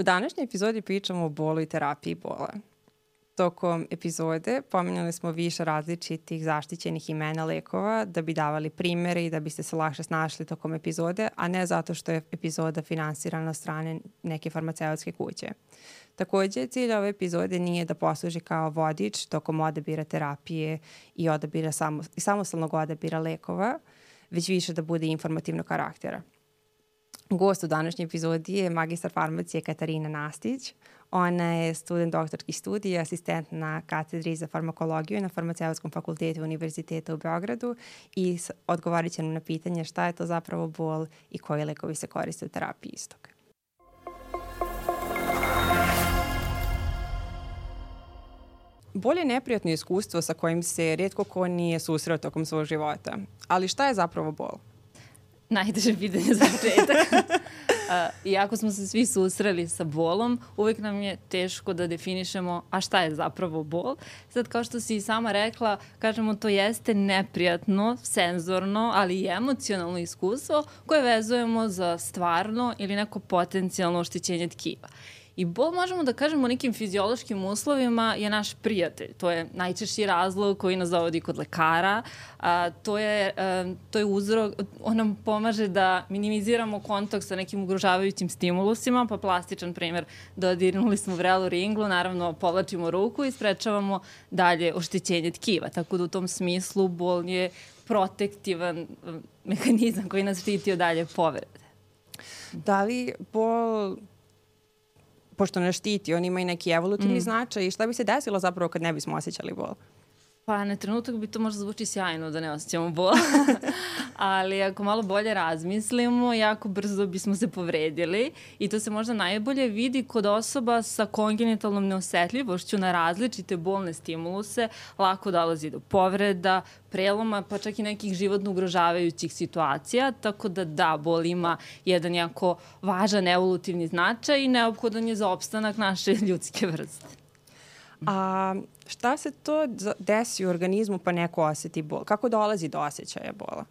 U današnjoj epizodi pričamo o bolu i terapiji bola. Tokom epizode pominjali smo više različitih zaštićenih imena lekova da bi davali primere i da biste se lakše snašli tokom epizode, a ne zato što je epizoda finansirana od strane neke farmaceutske kuće. Takođe, cilj ove epizode nije da posluži kao vodič tokom odabira terapije i odabira samo, i samostalnog odabira lekova, već više da bude informativnog karaktera. Gost u današnjoj epizodi je magistar farmacije Katarina Nastić. Ona je student doktorskih studija, asistent na katedri za farmakologiju na Farmaceutskom fakultetu Univerziteta u Beogradu i odgovorit će nam na pitanje šta je to zapravo bol i koji lekovi se koriste u terapiji istog. Bol je neprijatno iskustvo sa kojim se redko ko nije susreo tokom svog života. Ali šta je zapravo bol? Najteže pitanje za početak. Uh, iako smo se svi susreli sa bolom, uvek nam je teško da definišemo a šta je zapravo bol. Sad, kao što si i sama rekla, kažemo to jeste neprijatno, senzorno, ali i emocionalno iskustvo koje vezujemo za stvarno ili neko potencijalno oštećenje tkiva. I bol možemo da kažemo nekim fiziološkim uslovima je naš prijatelj. To je najčešći razlog koji nas dovodi kod lekara. A, to, je, a, to je uzrok, on nam pomaže da minimiziramo kontakt sa nekim ugrožavajućim stimulusima, pa plastičan primer, dodirnuli smo vrelu ringlu, naravno povlačimo ruku i sprečavamo dalje oštećenje tkiva. Tako da u tom smislu bol je protektivan mehanizam koji nas štiti od dalje povrede. Da li bol pošto ne štiti, on ima i neki evolutivni mm. značaj i šta bi se desilo zapravo kad ne bismo osjećali bol? Pa na trenutak bi to možda zvuči sjajno da ne osjećamo bol, ali ako malo bolje razmislimo, jako brzo bismo se povredili i to se možda najbolje vidi kod osoba sa kongenitalnom neosetljivošću na različite bolne stimuluse, lako dolazi do povreda, preloma, pa čak i nekih životno ugrožavajućih situacija, tako da da, bol ima jedan jako važan evolutivni značaj i neophodan je za opstanak naše ljudske vrste. A šta se to desi u organizmu pa neko oseti bol? Kako dolazi do osjećaja bola?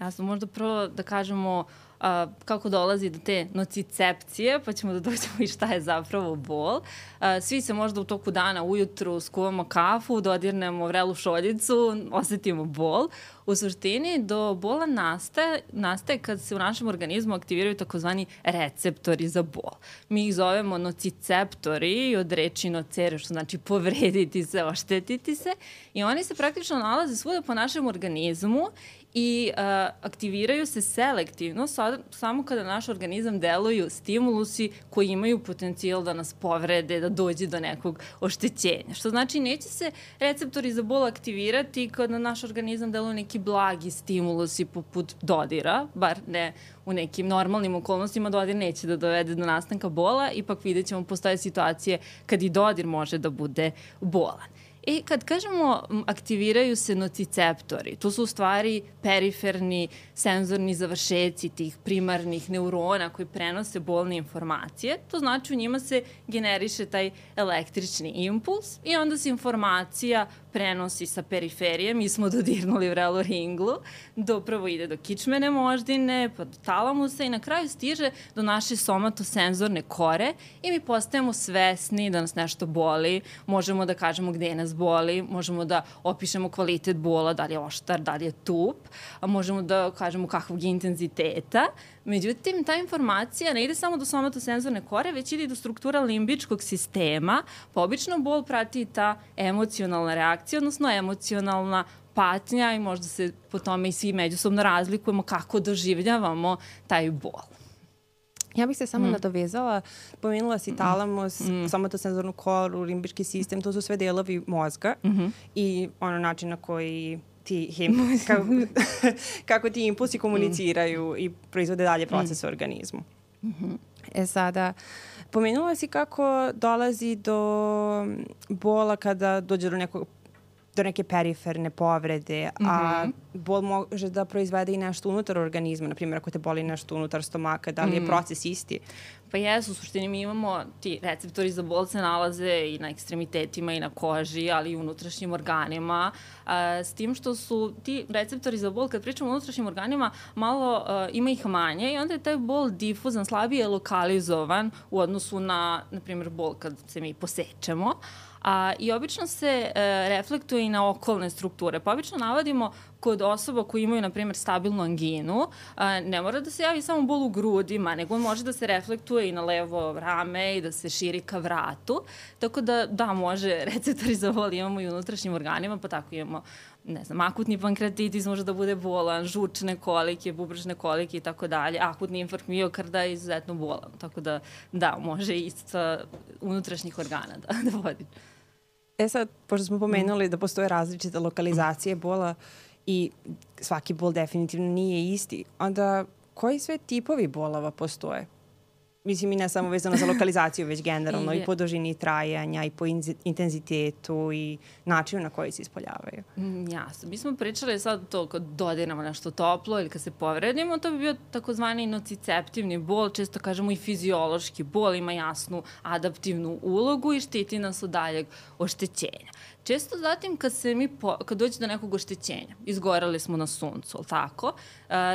Ja sam možda prvo da kažemo a, kako dolazi do te nocicepcije, pa ćemo da dođemo i šta je zapravo bol. A, svi se možda u toku dana ujutru skuvamo kafu, dodirnemo vrelu šoljicu, osetimo bol. U suštini do bola nastaje, nastaje kad se u našem organizmu aktiviraju takozvani receptori za bol. Mi ih zovemo nociceptori od reči nocere, što znači povrediti se, oštetiti se i oni se praktično nalaze svuda po našem organizmu i uh, aktiviraju se selektivno sad, samo kada naš organizam deluju stimulusi koji imaju potencijal da nas povrede, da dođe do nekog oštećenja. Što znači neće se receptori za bol aktivirati kada naš organizam deluje neki blagi stimulusi poput dodira, bar ne u nekim normalnim okolnostima dodir neće da dovede do nastanka bola, ipak vidjet ćemo postoje situacije kad i dodir može da bude bolan. I kad kažemo aktiviraju se nociceptori, to su u stvari periferni senzorni završeci tih primarnih neurona koji prenose bolne informacije. To znači u njima se generiše taj električni impuls i onda se informacija prenosi sa periferije, mi smo dodirnuli vrelu ringlu, do prvo ide do kičmene moždine, pa do talamusa i na kraju stiže do naše somatosenzorne kore i mi postajemo svesni da nas nešto boli, možemo da kažemo gde nas boli, možemo da opišemo kvalitet bola, da li je oštar, da li je tup, a možemo da kažemo kakvog intenziteta Međutim, ta informacija ne ide samo do somatosenzorne kore, već ide do struktura limbičkog sistema, pa obično bol prati ta emocionalna reakcija, odnosno emocionalna patnja i možda se po tome i svi međusobno razlikujemo kako doživljavamo taj bol. Ja bih se samo mm. nadovezala, pomenula si mm. talamus, mm. somatosenzornu koru, limbički sistem, to su sve delovi mozga mm -hmm. i ono način na koji ti him, kako, kako ti impulsi komuniciraju mm. i proizvode dalje proces mm. u organizmu. Mm -hmm. E sada, pomenula si kako dolazi do bola kada dođe do nekog do neke periferne povrede, mm -hmm. a mhm. bol može da proizvede i nešto unutar organizma, na primjer ako te boli nešto unutar stomaka, da li je mm. proces isti? Pa jesu, u suštini mi imamo, ti receptori za bol se nalaze i na ekstremitetima i na koži, ali i unutrašnjim organima, a, s tim što su ti receptori za bol, kad pričamo o unutrašnjim organima, malo a, ima ih manje i onda je taj bol difuzan, slabije lokalizovan u odnosu na, na primjer, bol kad se mi posečemo. A, I obično se e, reflektuje i na okolne strukture. Pa obično navodimo kod osoba koji imaju, na primjer, stabilnu anginu, a, ne mora da se javi samo bol u grudima, nego može da se reflektuje i na levo rame i da se širi ka vratu. Tako da, da, može receptori za bol imamo i unutrašnjim organima, pa tako imamo ne znam, akutni pankreatitis može da bude bolan, žučne kolike, bubrežne kolike i tako dalje, akutni infarkt miokarda je izuzetno bolan. Tako da, da, može i sa unutrašnjih organa da, da vodi. E sad, pošto smo pomenuli da postoje različite lokalizacije bola i svaki bol definitivno nije isti, onda koji sve tipovi bolova postoje? Mislim i ne samo vezano za lokalizaciju, već generalno i, i po dužini trajanja i po intenzitetu i načinu na koji se ispoljavaju. Mm, jasno. Mi smo pričali sad to kad dodiramo nešto toplo ili kad se povredimo, to bi bio takozvani nociceptivni bol, često kažemo i fiziološki bol, ima jasnu adaptivnu ulogu i štiti nas od daljeg oštećenja. Često zatim kad, se mi po, kad dođe do nekog oštećenja, izgorali smo na suncu, ali tako,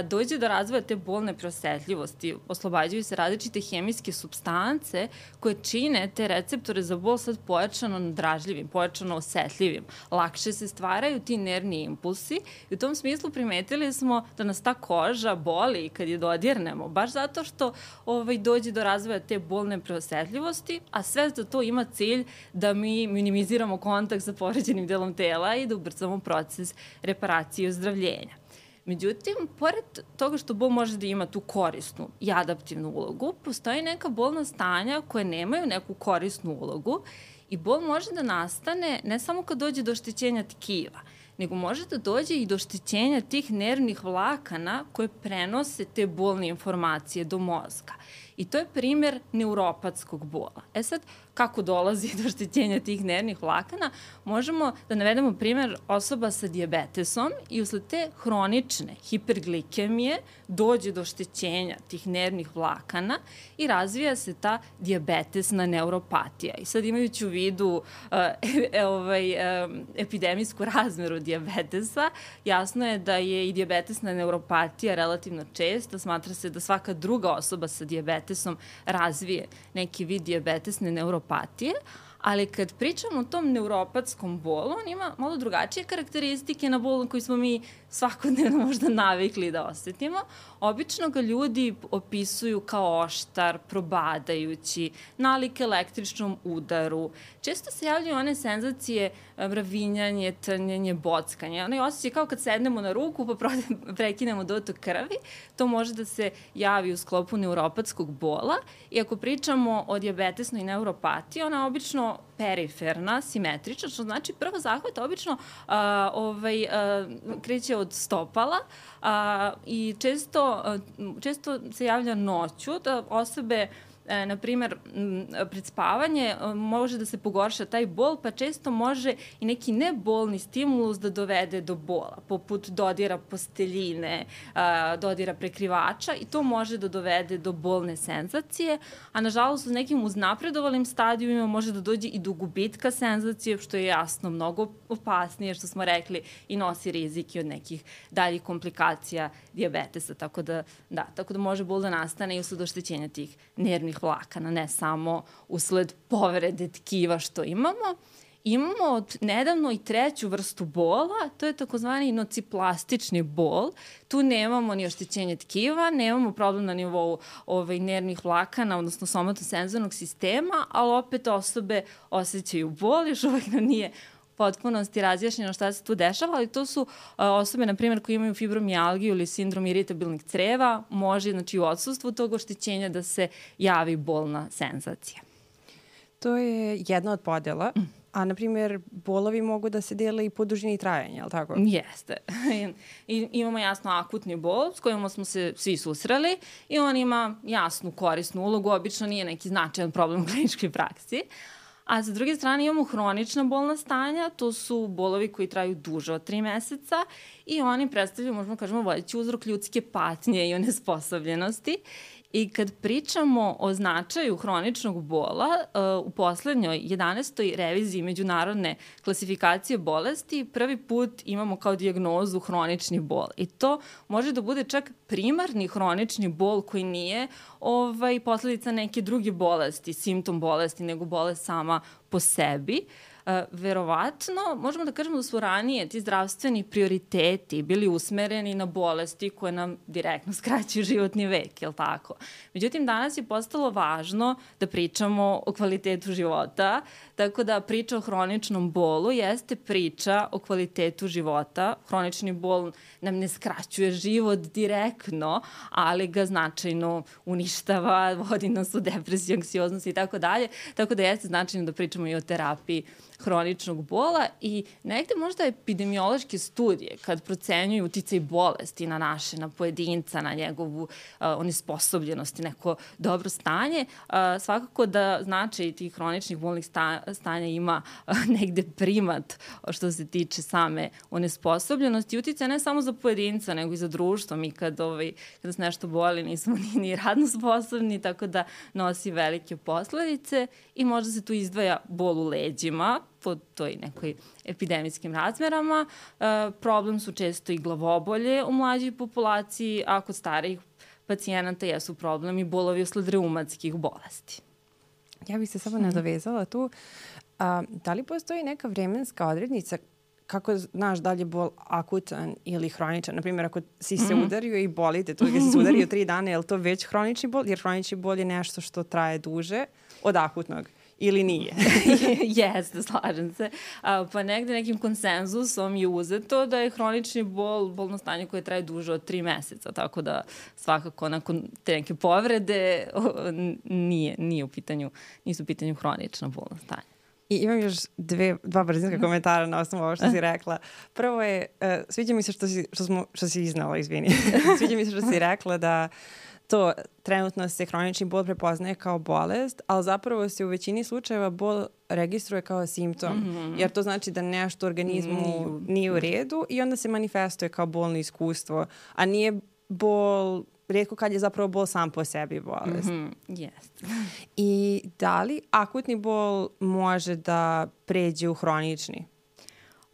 dođe do razvoja te bolne preosetljivosti, oslobađaju se različite hemijske substance koje čine te receptore za bol sad pojačano nadražljivim, pojačano osetljivim. Lakše se stvaraju ti nervni impulsi i u tom smislu primetili smo da nas ta koža boli kad je dodirnemo, baš zato što ovaj, dođe do razvoja te bolne preosetljivosti, a sve za to ima cilj da mi minimiziramo kontakt sa povređenim delom tela i da ubrzamo proces reparacije i ozdravljenja. Međutim, pored toga što bol može da ima tu korisnu i adaptivnu ulogu, postoji neka bolna stanja koje nemaju neku korisnu ulogu i bol može da nastane ne samo kad dođe do oštećenja tkiva, nego može da dođe i do oštećenja tih nervnih vlakana koje prenose te bolne informacije do mozga. I to je primer neuropatskog bola. E sad, kako dolazi do oštećenja tih nervnih vlakana, možemo da navedemo primer osoba sa diabetesom i usled te hronične hiperglikemije dođe do oštećenja tih nervnih vlakana i razvija se ta diabetesna neuropatija. I sad imajući u vidu uh, e, ovaj, uh, epidemijsku razmeru diabetesa, jasno je da je i diabetesna neuropatija relativno česta. Smatra se da svaka druga osoba sa diabetesom razvije neki vid diabetesne neuropatije neuropatije, ali kad pričamo o tom neuropatskom bolu, on ima malo drugačije karakteristike na bol koji smo mi svakodnevno možda navikli da osetimo. Obično ga ljudi opisuju kao oštar, probadajući, nalik električnom udaru. Često se javljaju one senzacije mravinjanje, trnjenje, bockanje. Onaj osjećaj kao kad sednemo na ruku pa prekinemo dotok krvi, to može da se javi u sklopu neuropatskog bola i ako pričamo o diabetesnoj neuropatiji, ona je obično periferna, simetrična, što znači prvo zahvat obično uh, ovaj, uh, kreće od stopala uh, i često, uh, često se javlja noću da osobe uh, e, na primer, pred spavanje e, može da se pogorša taj bol, pa često može i neki nebolni stimulus da dovede do bola, poput dodira posteljine, a, dodira prekrivača i to može da dovede do bolne senzacije, a nažalost u nekim uznapredovalim stadijumima može da dođe i do gubitka senzacije, što je jasno mnogo opasnije, što smo rekli, i nosi rizike od nekih daljih komplikacija diabetesa, tako da, da, tako da može bol da nastane i usled oštećenja tih nervnih krvnih vlakana, ne samo usled povrede tkiva što imamo. Imamo od nedavno i treću vrstu bola, to je takozvani nociplastični bol. Tu nemamo ni oštećenje tkiva, nemamo problem na nivou ovaj, nervnih vlakana, odnosno somatosenzornog sistema, ali opet osobe osjećaju bol, još uvek nam nije potpunosti razjašnjeno šta se tu dešava, ali to su uh, osobe, na primjer, koji imaju fibromijalgiju ili sindrom iritabilnih creva, može, znači, u odsustvu tog oštećenja da se javi bolna senzacija. To je jedna od podela. Mm. A, na primjer, bolovi mogu da se dele i po dužini trajanja, je li tako? Jeste. I, imamo jasno akutni bol s kojima smo se svi susreli i on ima jasnu korisnu ulogu, obično nije neki značajan problem u kliničkoj praksi. A sa druge strane imamo hronična bolna stanja, to su bolovi koji traju duže od 3 meseca i oni predstavljaju, možemo kažemo, vodeći uzrok ljudske patnje i onesposobljenosti. I kad pričamo o značaju hroničnog bola, uh, u poslednjoj 11. reviziji međunarodne klasifikacije bolesti prvi put imamo kao dijagnozu hronični bol. I to može da bude čak primarni hronični bol koji nije ovaj, posledica neke druge bolesti, simptom bolesti, nego bolest sama po sebi. Uh, verovatno možemo da kažemo da su ranije ti zdravstveni prioriteti bili usmereni na bolesti koje nam direktno skraćuju životni vek, je li tako? Međutim, danas je postalo važno da pričamo o kvalitetu života, tako da priča o hroničnom bolu jeste priča o kvalitetu života. Hronični bol nam ne skraćuje život direktno, ali ga značajno uništava, vodi nas u depresiju, anksioznost i tako dalje. Tako da jeste značajno da pričamo i o terapiji hroničnog bola i negde možda epidemiološke studije kad procenjuju uticaj bolesti na naše, na pojedinca, na njegovu uh, onesposobljenost i neko dobro stanje, uh, svakako da značaj tih hroničnih bolnih sta, stanja ima uh, negde primat što se tiče same onesposobljenosti i uticaja ne samo za pojedinca, nego i za društvo. Mi kad, ovaj, kad nas nešto boli nismo ni, ni radno sposobni, tako da nosi velike posledice i možda se tu izdvaja bol u leđima, po toj nekoj epidemijskim razmerama. E, problem su često i glavobolje u mlađoj populaciji, a kod starijih pacijenata jesu problem i bolovi usled reumatskih bolesti. Ja bih se samo nadovezala tu. A, da li postoji neka vremenska odrednica kako znaš da li je bol akutan ili hroničan? Naprimjer, ako si se mm -hmm. udario i bolite, to si se udario tri dana, je li to već hronični bol? Jer hronični bol je nešto što traje duže od akutnog ili nije? Jeste, slažem se. A, pa negde nekim konsenzusom je uzeto da je hronični bol bolno stanje koje traje duže od tri meseca, tako da svakako nakon te neke povrede o, nije, nije u pitanju, nisu u pitanju hronično bolno stanje. I imam još dve, dva brzinska komentara na osnovu ovo što si rekla. Prvo je, uh, sviđa mi se što si, što smo, što si iznala, izvini. sviđa mi se što si rekla da to trenutno se hronični bol prepoznaje kao bolest, ali zapravo se u većini slučajeva bol registruje kao simptom, mm -hmm. jer to znači da nešto u organizmu mm. nije u redu i onda se manifestuje kao bolno iskustvo, a nije bol redko kad je zapravo bol sam po sebi bolest. Mm -hmm. yes. I da li akutni bol može da pređe u hronični?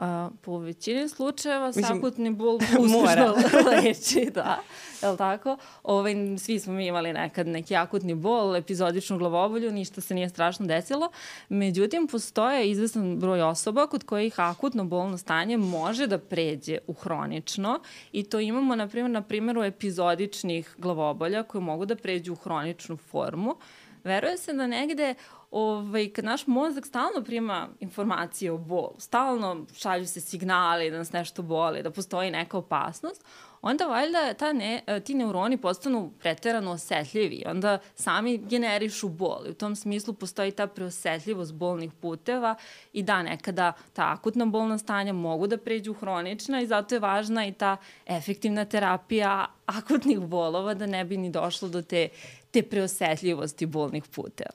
A, po većini slučajeva Mislim, sakutni bol uspešno leči, da. Je li tako? Ovaj, svi smo mi imali nekad neki akutni bol, epizodičnu glavobolju, ništa se nije strašno desilo. Međutim, postoje izvestan broj osoba kod kojih akutno bolno stanje može da pređe u hronično i to imamo, na primjer, na primjeru epizodičnih glavobolja koje mogu da pređu u hroničnu formu. Veruje se da negde ovaj, kad naš mozak stalno prima informacije o bolu, stalno šalju se signali da nas nešto boli, da postoji neka opasnost, onda valjda ta ne, ti neuroni postanu preterano osetljivi, onda sami generišu bol. I u tom smislu postoji ta preosetljivost bolnih puteva i da, nekada ta akutna bolna stanja mogu da pređu hronična i zato je važna i ta efektivna terapija akutnih bolova da ne bi ni došlo do te, te preosetljivosti bolnih puteva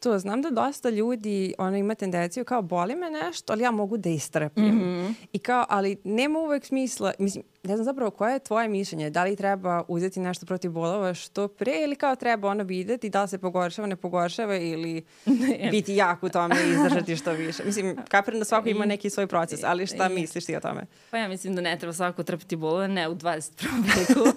to. Znam da dosta ljudi ono, ima tendenciju kao boli me nešto, ali ja mogu da istrpim. Mm -hmm. I kao, ali nema uvek smisla, mislim, ne znam zapravo koje je tvoje mišljenje, da li treba uzeti nešto protiv bolova što pre ili kao treba ono videti da li se pogoršava, ne pogoršava ili biti jak u tome i izdržati što više. Mislim, kapiram da svako ima neki svoj proces, ali šta misliš ti o tome? Pa ja mislim da ne treba svako trpiti bolove, ne u 21. veku.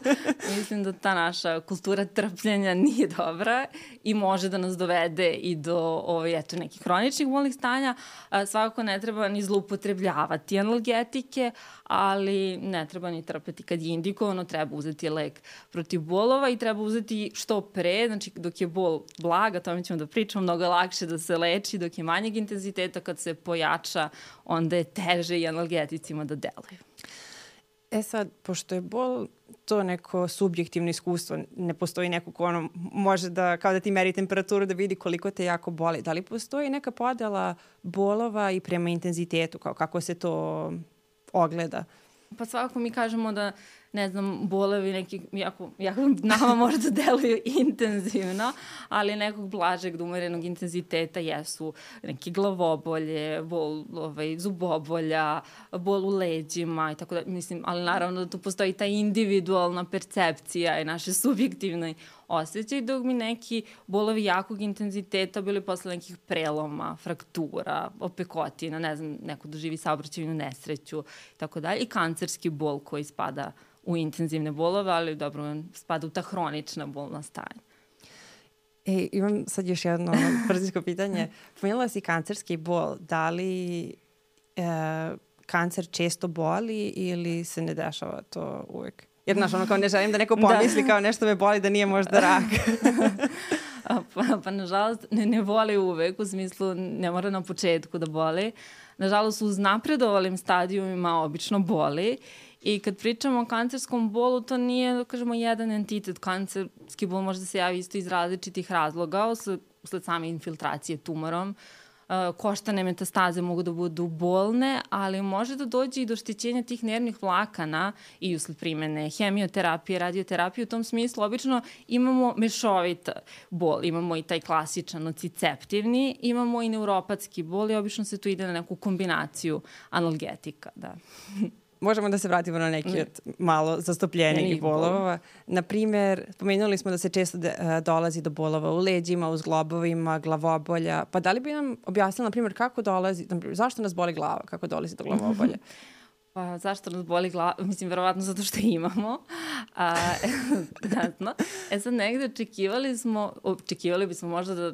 mislim da ta naša kultura trpljenja nije dobra i može da nas dovede i do ovaj, eto, nekih hroničnih bolnih stanja. A, svakako ne treba ni zloupotrebljavati analgetike, ali ne treba ni trpeti kad je indikovano, treba uzeti lek protiv bolova i treba uzeti što pre, znači dok je bol blaga, tome ćemo da pričamo, mnogo lakše da se leči, dok je manjeg intenziteta, kad se pojača, onda je teže i analgeticima da deluju. E sad, pošto je bol to neko subjektivno iskustvo, ne postoji neko ko ono može da, kao da ti meri temperaturu da vidi koliko te jako boli. Da li postoji neka podela bolova i prema intenzitetu, kao kako se to ogleda? Pa svakako mi kažemo da ne znam, bolevi neki, jako, jako nama možda deluju intenzivno, ali nekog blažeg, umerenog intenziteta jesu neki glavobolje, bol ovaj, zubobolja, bol u leđima i tako da, mislim, ali naravno da tu postoji ta individualna percepcija i naše subjektivne osjećaj, dok mi neki bolovi jakog intenziteta bili posle nekih preloma, fraktura, opekotina, ne znam, neko doživi saobraćajnu nesreću, tako dalje, i kancerski bol koji spada u intenzivne bolove, ali dobro, spada u ta hronična bolna stanja. E, imam sad još jedno brzinsko pitanje. Pomenula si kancerski bol. Da li e, kancer često boli ili se ne dešava to uvek? Jer, znaš, ono kao ne želim da neko da. pomisli da. kao nešto me boli da nije možda rak. pa, pa, nažalost, ne, ne boli uvek, u smislu ne mora na početku da boli. Nažalost, uz napredovalim stadijumima obično boli I kad pričamo o kancerskom bolu, to nije, da kažemo, jedan entitet. Kancerski bol može da se javi isto iz različitih razloga, usled, usled same infiltracije tumorom. Uh, koštane metastaze mogu da budu bolne, ali može da dođe i do štećenja tih nervnih vlakana i usled primene hemioterapije, radioterapije. U tom smislu obično imamo mešovit bol. Imamo i taj klasičan nociceptivni, imamo i neuropatski bol i obično se tu ide na neku kombinaciju analgetika. Da. možemo da se vratimo na neki od malo zastopljenijih bolova. Naprimer, pomenuli smo da se često de, uh, dolazi do bolova u leđima, u zglobovima, glavobolja. Pa da li bi nam objasnila, na primjer, kako dolazi, naprimjer, zašto nas boli glava, kako dolazi do glavobolja? Pa zašto nas boli glava? Mislim, verovatno zato što imamo. A, znatno. E sad negde očekivali smo, očekivali bismo možda da,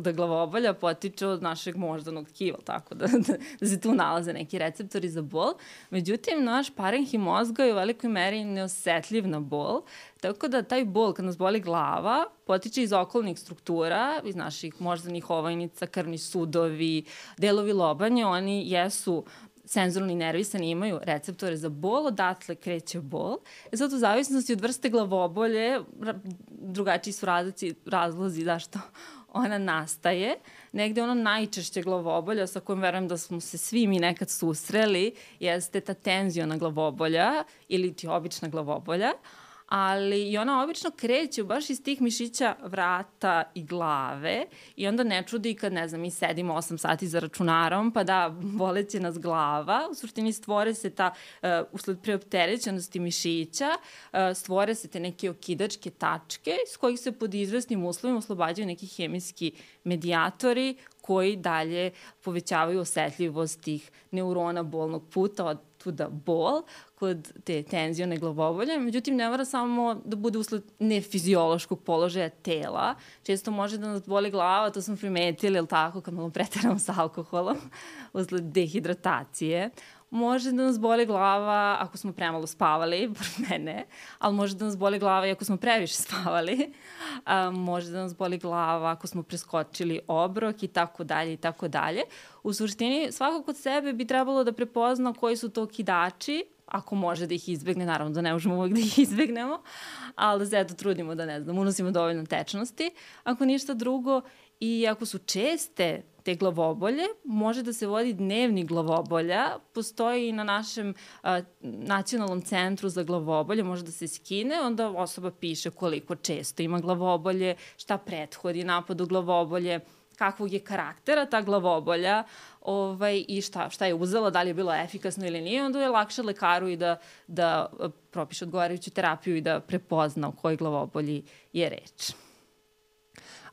da glavobolja potiče od našeg moždanog tkiva, tako da, da, da se tu nalaze neki receptori za bol. Međutim, naš parenhi mozga je u velikoj meri neosetljiv na bol, Tako da taj bol kad nas boli glava potiče iz okolnih struktura, iz naših moždanih ovajnica, krvni sudovi, delovi lobanje, oni jesu senzorni nervisani imaju receptore za bol, odatle kreće bol. E sad u zavisnosti od vrste glavobolje, drugačiji su razlici, razlozi zašto ona nastaje. Negde ono najčešće glavobolja sa kojom verujem da smo se svi mi nekad susreli jeste ta tenziona glavobolja ili ti obična glavobolja ali i ona obično kreće baš iz tih mišića vrata i glave i onda ne čudi kad, ne znam, mi sedimo 8 sati za računarom, pa da, boleće nas glava, u suštini stvore se ta, uh, usled preopterećenosti mišića, uh, stvore se te neke okidačke tačke s kojih se pod izvesnim uslovima oslobađaju neki hemijski medijatori koji dalje povećavaju osetljivost tih neurona bolnog puta, od tuda bol, kod te tenzione glavobolje, međutim ne mora samo da bude usled nefiziološkog položaja tela, često može da nas boli glava, to smo primetili, ili tako, kad malo pretaramo sa alkoholom, usled dehidratacije, može da nas boli glava ako smo premalo spavali, bar mene, ali može da nas boli glava i ako smo previše spavali, a, može da nas boli glava ako smo preskočili obrok i tako dalje i tako dalje. U suštini, svako kod sebe bi trebalo da prepozna koji su to kidači ako može da ih izbegne, naravno da ne možemo uvek da ih izbegnemo, ali se eto trudimo da ne znam, unosimo dovoljno tečnosti. Ako ništa drugo, i ako su česte te glavobolje, može da se vodi dnevni glavobolja, postoji i na našem a, nacionalnom centru za glavobolje, može da se skine, onda osoba piše koliko često ima glavobolje, šta prethodi napadu glavobolje, kakvog je karaktera ta glavobolja ovaj, i šta, šta je uzela, da li je bilo efikasno ili nije, onda je lakše lekaru i da, da propiše odgovarajuću terapiju i da prepozna o kojoj glavobolji je reč.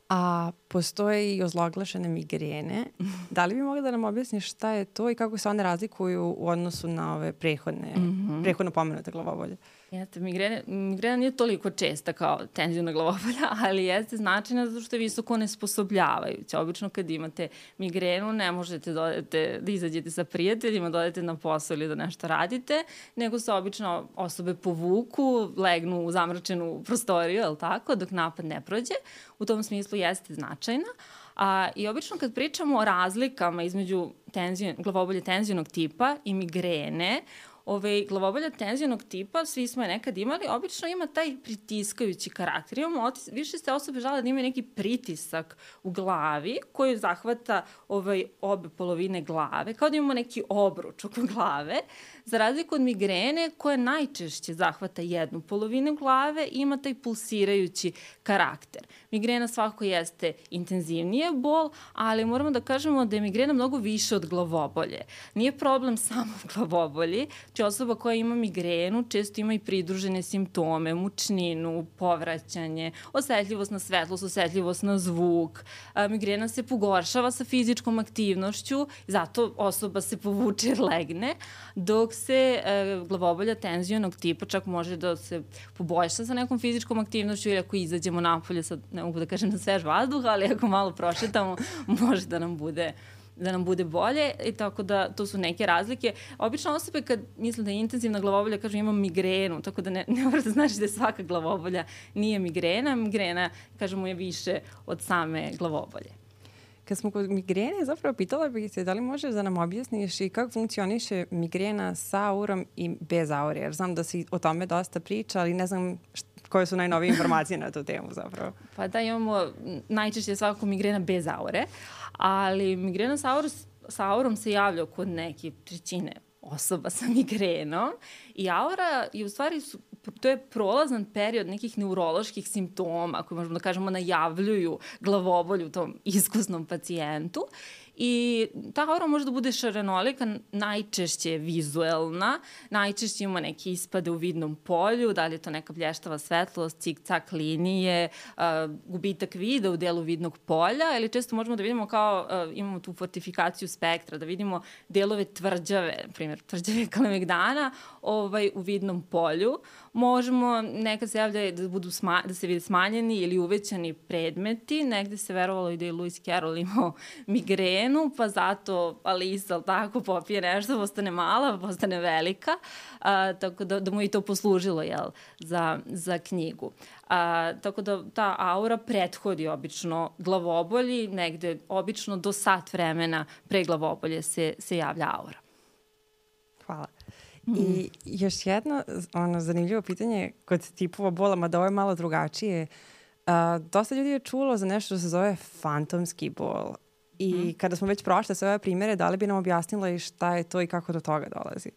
A postoje i ozloglašene migrene. Da li bi mogla da nam objasniš šta je to i kako se one razlikuju u odnosu na ove prehodne, mm -hmm. prehodno pomenute glavobolje? Uh, Jeste, migrena, migrena nije toliko česta kao tenzijona glavobolja, ali jeste značajna zato što je visoko nesposobljavajuća. Obično kad imate migrenu ne možete da, odete, da izađete sa prijateljima, da odete na posao ili da nešto radite, nego se obično osobe povuku, legnu u zamračenu prostoriju, je li tako, dok napad ne prođe. U tom smislu jeste značajna. A, I obično kad pričamo o razlikama između tenzion, glavobolje tenzijonog tipa i migrene, ovaj, glavobolja tenzionog tipa, svi smo je nekad imali, obično ima taj pritiskajući karakter. Imamo otis, više se osobe žale da imaju neki pritisak u glavi koji zahvata ovaj, obe polovine glave, kao da imamo neki obruč oko glave, za razliku od migrene koja najčešće zahvata jednu polovinu glave i ima taj pulsirajući karakter. Migrena svakako jeste intenzivnije bol, ali moramo da kažemo da je migrena mnogo više od glavobolje. Nije problem samo u glavobolji, Znači osoba koja ima migrenu često ima i pridružene simptome, mučninu, povraćanje, osetljivost na svetlost, osetljivost na zvuk. Migrena se pogoršava sa fizičkom aktivnošću, zato osoba se povuče jer legne, dok se e, glavobolja tenzionog tipa čak može da se poboljša sa nekom fizičkom aktivnošću ili ako izađemo napolje, sad ne mogu da kažem na svež vazduh, ali ako malo prošetamo, može da nam bude da nam bude bolje i tako da to su neke razlike. Obično osobe kad misle da je intenzivna glavobolja kažu imam migrenu, tako da ne, ne mora da znači da je svaka glavobolja nije migrena. Migrena, kažemo, je više od same glavobolje. Kad smo kod migrene, zapravo pitala bih se da li možeš da nam objasniš i kako funkcioniše migrena sa aurom i bez aure, jer znam da si o tome dosta priča, ali ne znam koje su najnovije informacije na tu temu zapravo. Pa da imamo najčešće svakako migrena bez aure, ali migrena sa, aur, sa aurom se javlja kod neke trećine osoba sa migrenom i aura je u stvari su, to je prolazan period nekih neuroloških simptoma koji možemo da kažemo najavljuju glavobolju tom iskusnom pacijentu I ta aura može da bude šarenolika, najčešće je vizuelna, najčešće ima neke ispade u vidnom polju, da li je to neka blještava svetlost, cik-cak linije, uh, gubitak vida u delu vidnog polja, ili često možemo da vidimo kao, uh, imamo tu fortifikaciju spektra, da vidimo delove tvrđave, primjer, tvrđave kalemegdana ovaj, u vidnom polju. Možemo, nekad se javlja da, budu sma, da se vide smanjeni ili uvećani predmeti, negde se verovalo i da je Lewis Carroll imao migren, ženu, pa zato Alisa, tako, popije nešto, postane mala, postane velika, a, tako da, da mu je to poslužilo, jel, za, za knjigu. A, tako da ta aura prethodi obično glavobolji, negde obično do sat vremena pre glavobolje se, se javlja aura. Hvala. I još jedno ono, zanimljivo pitanje kod tipova bola, mada ovo je malo drugačije. Uh, dosta ljudi je čulo za nešto što se zove fantomski bol. I mm. kada smo već prošle sve ove primere, da li bi nam objasnila i šta je to i kako do toga dolazi?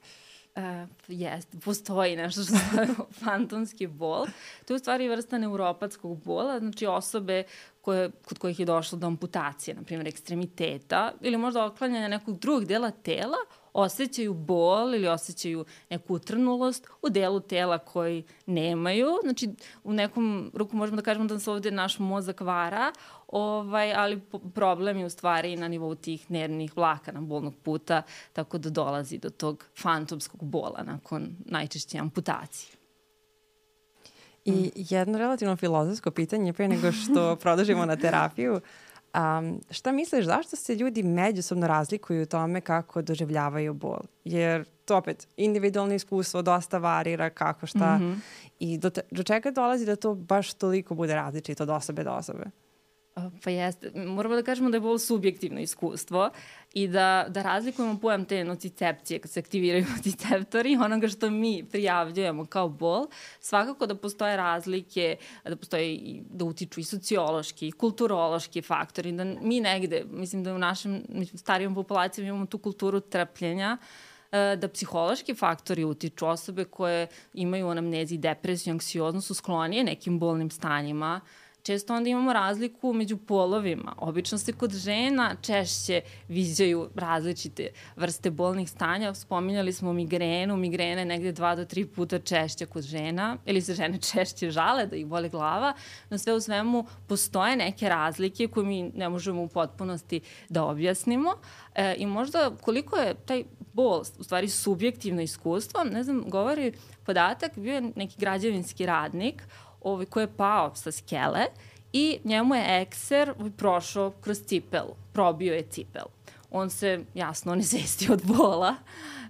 Uh, jest, postoji nešto što zove fantomski bol. To je u stvari vrsta neuropatskog bola, znači osobe koje, kod kojih je došlo do amputacije, na primjer ekstremiteta ili možda oklanjanja nekog drugog dela tela, osjećaju bol ili osjećaju neku utrnulost u delu tela koji nemaju. Znači, u nekom ruku možemo da kažemo da se ovde naš mozak vara, ovaj, ali problem je u stvari na nivou tih nervnih vlakana bolnog puta, tako da dolazi do tog fantomskog bola nakon najčešće amputacije. I jedno relativno filozofsko pitanje pre nego što produžimo na terapiju. Um, šta misliš, zašto se ljudi međusobno razlikuju u tome kako doživljavaju bol? Jer to opet, individualno iskustvo dosta varira kako šta mm -hmm. i do, te, do čega dolazi da to baš toliko bude različito od osobe do osobe? Pa jeste. Moramo da kažemo da je bol subjektivno iskustvo i da, da razlikujemo pojam te nocicepcije kad se aktiviraju nociceptori, onoga što mi prijavljujemo kao bol. Svakako da postoje razlike, da postoje da utiču i sociološki, i kulturološki faktori, da mi negde, mislim da u našem starijom populaciji imamo tu kulturu trpljenja, e, da psihološki faktori utiču osobe koje imaju anamnezi, depresiju, anksioznost su sklonije nekim bolnim stanjima, često onda imamo razliku među polovima. Obično se kod žena češće viđaju različite vrste bolnih stanja. Spominjali smo migrenu, migrene negde dva do tri puta češće kod žena, ili se žene češće žale da ih boli glava. No sve u svemu postoje neke razlike koje mi ne možemo u potpunosti da objasnimo. E, I možda koliko je taj bol, u stvari subjektivno iskustvo, ne znam, govori podatak, bio je neki građevinski radnik, ovaj, koji je pao sa skele i njemu je ekser prošao kroz cipelu, probio je cipelu. On se jasno ne zesti od bola.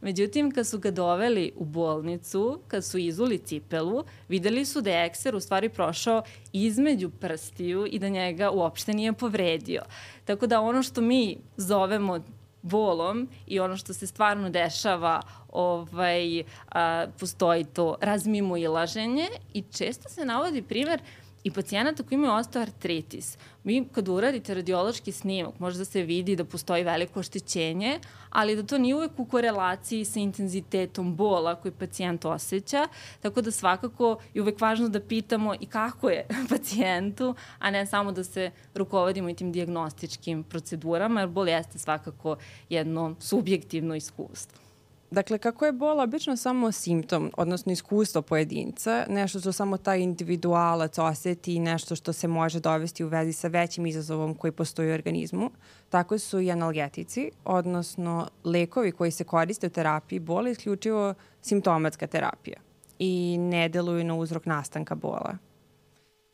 Međutim, kad su ga doveli u bolnicu, kad su izuli cipelu, videli su da je ekser u stvari prošao između prstiju i da njega uopšte nije povredio. Tako da ono što mi zovemo bolom i ono što se stvarno dešava ovaj, a, postoji to razmimo i laženje i često se navodi primer i pacijenata koji imaju osteoartritis. Mi kad uradite radiološki snimak, možda se vidi da postoji veliko oštećenje, ali da to nije uvek u korelaciji sa intenzitetom bola koji pacijent osjeća, tako da svakako je uvek važno da pitamo i kako je pacijentu, a ne samo da se rukovodimo i tim diagnostičkim procedurama, jer bol jeste svakako jedno subjektivno iskustvo. Dakle, kako je bol obično samo simptom, odnosno iskustvo pojedinca, nešto što samo taj individualac oseti i nešto što se može dovesti u vezi sa većim izazovom koji postoji u organizmu, tako su i analgetici, odnosno lekovi koji se koriste u terapiji bola isključivo simptomatska terapija i ne deluju na uzrok nastanka bola.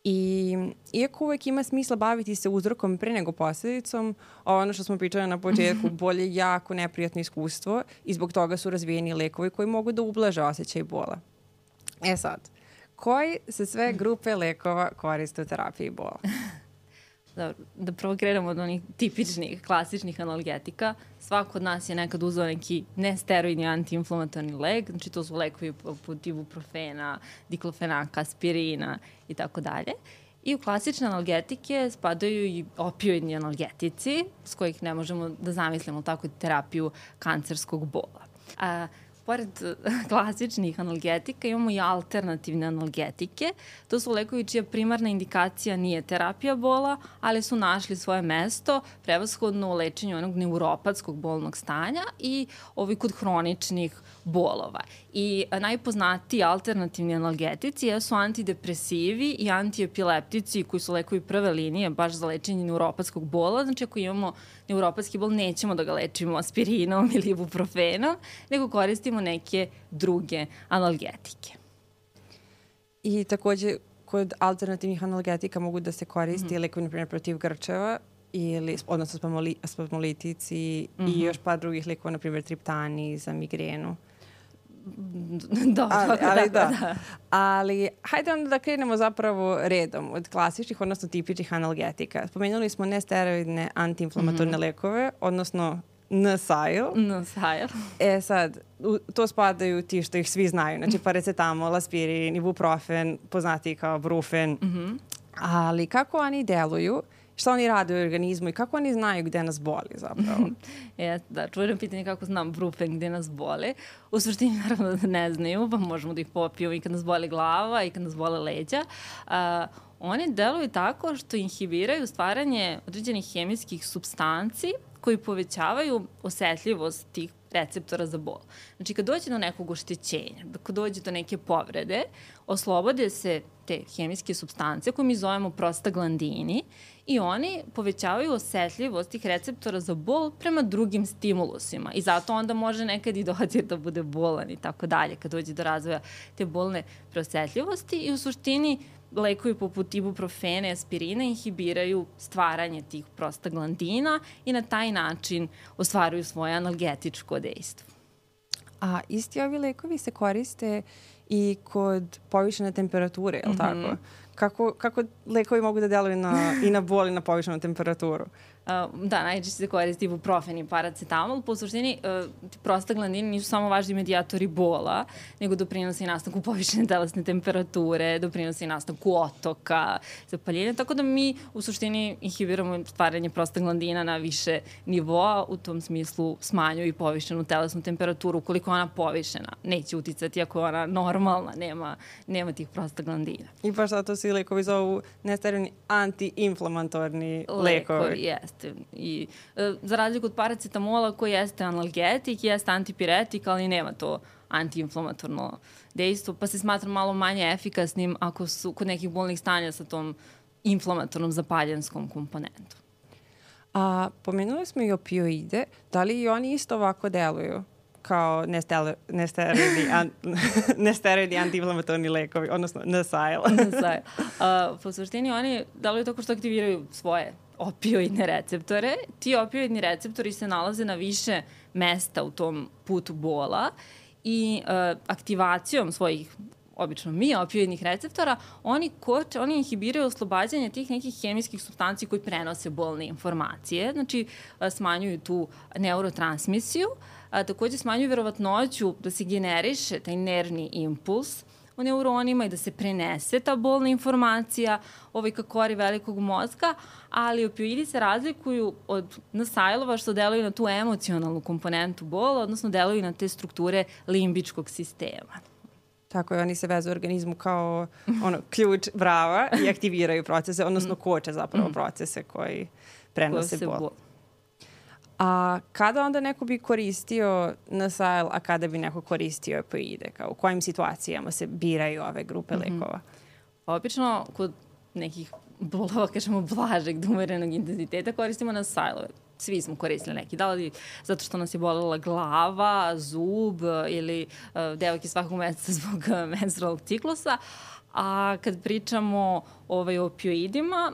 I iako uvek ima smisla baviti se uzrokom pre nego posledicom, ono što smo pričali na početku, bolje jako neprijatno iskustvo i zbog toga su razvijeni lekovi koji mogu da ublaže osjećaj bola. E sad, koji se sve grupe lekova koriste u terapiji bola? Dobro, da prvo krenemo od onih tipičnih, klasičnih analgetika. Svako od nas je nekad uzao neki nesteroidni antiinflamatorni lek, znači to su lekovi poput ibuprofena, diklofenaka, aspirina i tako dalje. I u klasične analgetike spadaju i opioidni analgetici, s kojih ne možemo da zamislimo tako terapiju kancerskog bola. A, pored klasičnih analgetika imamo i alternativne analgetike. To su lekovi čija primarna indikacija nije terapija bola, ali su našli svoje mesto prevashodno u lečenju onog neuropatskog bolnog stanja i ovi kod hroničnih bolova. I najpoznatiji alternativni analgetici jesu antidepresivi i antiepileptici koji su lekovi prve linije baš za lečenje neuropatskog bola. Znači ako imamo neuropatski bol nećemo da ga lečimo aspirinom ili ibuprofenom, nego koristimo neke druge analgetike. I takođe kod alternativnih analgetika mogu da se koristi mm -hmm. lekovi, na primjer, protiv grčeva, ili, odnosno spasmoli, spasmolitici mm -hmm. i mhm. još par drugih lekova, na primjer triptani za migrenu. Dobro, ali, ali da, da. da. Ali hajde onda da krenemo zapravo redom od klasičnih, odnosno tipičnih analgetika. Spomenuli smo nesteroidne antiinflamatorne mm -hmm. lekove, odnosno NSAIL. NSAIL. E sad, u, to spadaju ti što ih svi znaju. Znači paracetamol, aspirin, ibuprofen, poznati kao brufen. Mm -hmm. Ali kako oni deluju šta oni rade u organizmu i kako oni znaju gde nas boli zapravo? e, da, čujem pitanje kako znam brufen gde nas boli. U suštini naravno da ne znaju, pa možemo da ih popijemo i kad nas boli glava i kad nas bole leđa. Uh, oni deluju tako što inhibiraju stvaranje određenih hemijskih substanci koji povećavaju osetljivost tih receptora za bol. Znači, kad dođe do nekog oštećenja, kad dođe do neke povrede, oslobode se te hemijske substance koje mi zovemo prostaglandini i oni povećavaju osetljivost tih receptora za bol prema drugim stimulusima i zato onda može nekad i dođe da bude bolan i tako dalje kad dođe do razvoja te bolne preosetljivosti i u suštini lekovi poput ibuprofene, aspirina inhibiraju stvaranje tih prostaglandina i na taj način ostvaruju svoje analgetičko dejstvo. A isti ovi lekovi se koriste i kod povišene temperature, je li mm -hmm. tako? Kako, kako lekovi mogu da deluju na, i na bol i na povišenu temperaturu? Da, najčešće se koristi ibuprofen i paracetamol. Po suštini, uh, prostaglandini nisu samo važni medijatori bola, nego doprinose i nastanku povišene telesne temperature, doprinose i nastanku otoka, zapaljenja, tako da mi u suštini inhibiramo stvaranje prostaglandina na više nivoa, u tom smislu smanjuju i povišenu telesnu temperaturu. Ukoliko ona povišena, neće uticati ako je ona normalna, nema, nema tih prostaglandina. I baš zato se lekovi zovu nesterilni antiinflamatorni lekovi. Lekovi, jest jeste. I, e, za razliku od paracetamola koji jeste analgetik, jeste antipiretik, ali nema to antiinflamatorno dejstvo, pa se smatra malo manje efikasnim ako su kod nekih bolnih stanja sa tom inflamatornom zapaljenskom komponentom. A pomenuli smo i opioide, da li i oni isto ovako deluju? kao nesteroidni, an, nesteroidni antiinflamatorni lekovi, odnosno NSAIL. NSAIL. Uh, po suštini oni deluju tako što aktiviraju svoje opioidne receptore. Ti opioidni receptori se nalaze na više mesta u tom putu bola i uh, aktivacijom svojih obično mi, opioidnih receptora, oni, koče, oni inhibiraju oslobađanje tih nekih hemijskih substanci koji prenose bolne informacije, znači smanjuju tu neurotransmisiju, a, takođe smanjuju verovatnoću da se generiše taj nervni impuls, u neuronima i da se prenese ta bolna informacija ovaj, ka kori velikog mozga, ali opioidi se razlikuju od nasajlova što deluju na tu emocionalnu komponentu bola, odnosno deluju na te strukture limbičkog sistema. Tako je, oni se vezu u organizmu kao ono, ključ brava i aktiviraju procese, odnosno mm. koče zapravo mm. procese koji prenose bol. bol. A kada onda neko bi koristio Nasail, a kada bi neko koristio opioide? Kao u kojim situacijama se biraju ove grupe mm -hmm. lekova? Obično kod nekih bolova, kažemo, blažeg do umerenog intenziteta koristimo Nasailove svi smo koristili neki, da li zato što nas je bolela glava, zub ili uh, devojke svakog meseca zbog menstrualnog ciklusa. A kad pričamo ovaj, o opioidima,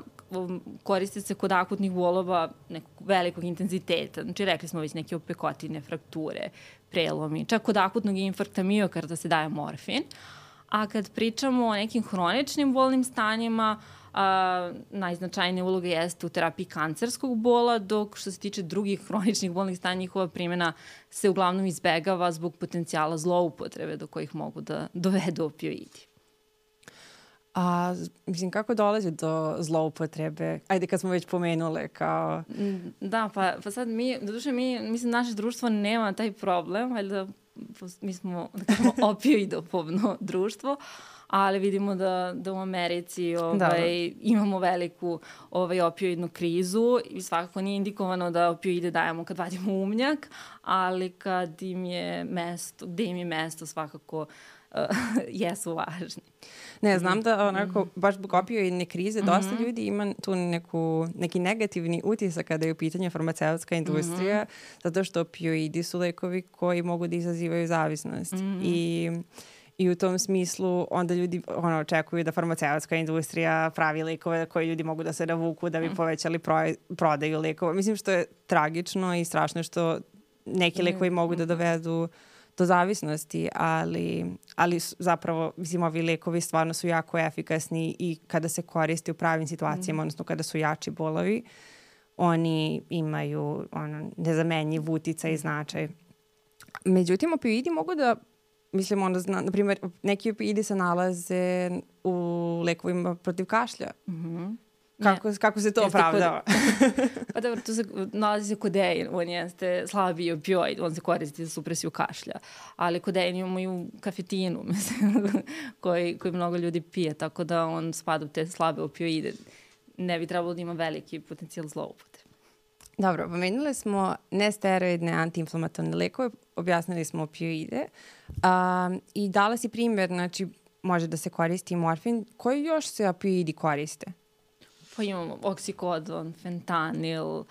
koriste se kod akutnih bolova nekog velikog intenziteta. Znači, rekli smo već neke opekotine, frakture, prelomi. Čak kod akutnog infarkta miokarda se daje morfin. A kad pričamo o nekim hroničnim bolnim stanjima, a, najznačajnija uloga jeste u terapiji kancerskog bola, dok što se tiče drugih hroničnih bolnih stanja, njihova primjena se uglavnom izbegava zbog potencijala zloupotrebe do kojih mogu da dovedu opioidi. A, mislim, kako dolazi do zloupotrebe? Ajde, kad smo već pomenule, kao... Mm, da, pa, pa sad mi, do duše mi, mislim, naše društvo nema taj problem, valjda mi smo, da kažemo, opioidopobno društvo, ali vidimo da, da u Americi ovaj, da, da. imamo veliku ovaj, opioidnu krizu i svakako nije indikovano da opioide dajemo kad vadimo umnjak, ali kad im je mesto, gde im je mesto svakako uh, jesu važni. Ne, znam da onako, mhm. baš zbog opioidne krize, dosta mm -hmm. ljudi ima tu neku, neki negativni utisak kada je u pitanju farmaceutska industrija, mm -hmm. zato što opioidi su lekovi koji mogu da izazivaju zavisnost. Mm -hmm. I I u tom smislu onda ljudi ono, očekuju da farmaceutska industrija pravi lekove koje ljudi mogu da se navuku da bi povećali proj, prodaju lekova. Mislim što je tragično i strašno što neki lekovi mogu da dovedu do zavisnosti, ali, ali zapravo, mislim, ovi lekovi stvarno su jako efikasni i kada se koriste u pravim situacijama, mm. odnosno kada su jači bolovi, oni imaju ono, nezamenjiv utica i značaj. Međutim, opioidi mogu da mislim, onda, zna, na primjer, neki opioidi se nalaze u lekovima protiv kašlja. Mm -hmm. Kako, ne. kako se to opravdava? pa dobro, tu se nalazi se kodein, on jeste slabiji opioid, on se koristi za supresiju kašlja. Ali kodein imamo i u kafetinu, mislim, koji, koji mnogo ljudi pije, tako da on spada u te slabe opioide. Ne bi trebalo da ima veliki potencijal zloupotrebe. Dobro, pomenuli smo nesteroidne antiinflamatorne lekove, objasnili smo opioide um, i dala si primjer, znači može da se koristi morfin. Koji još se opioidi koriste? Pa imamo oksikodon, fentanil, uh,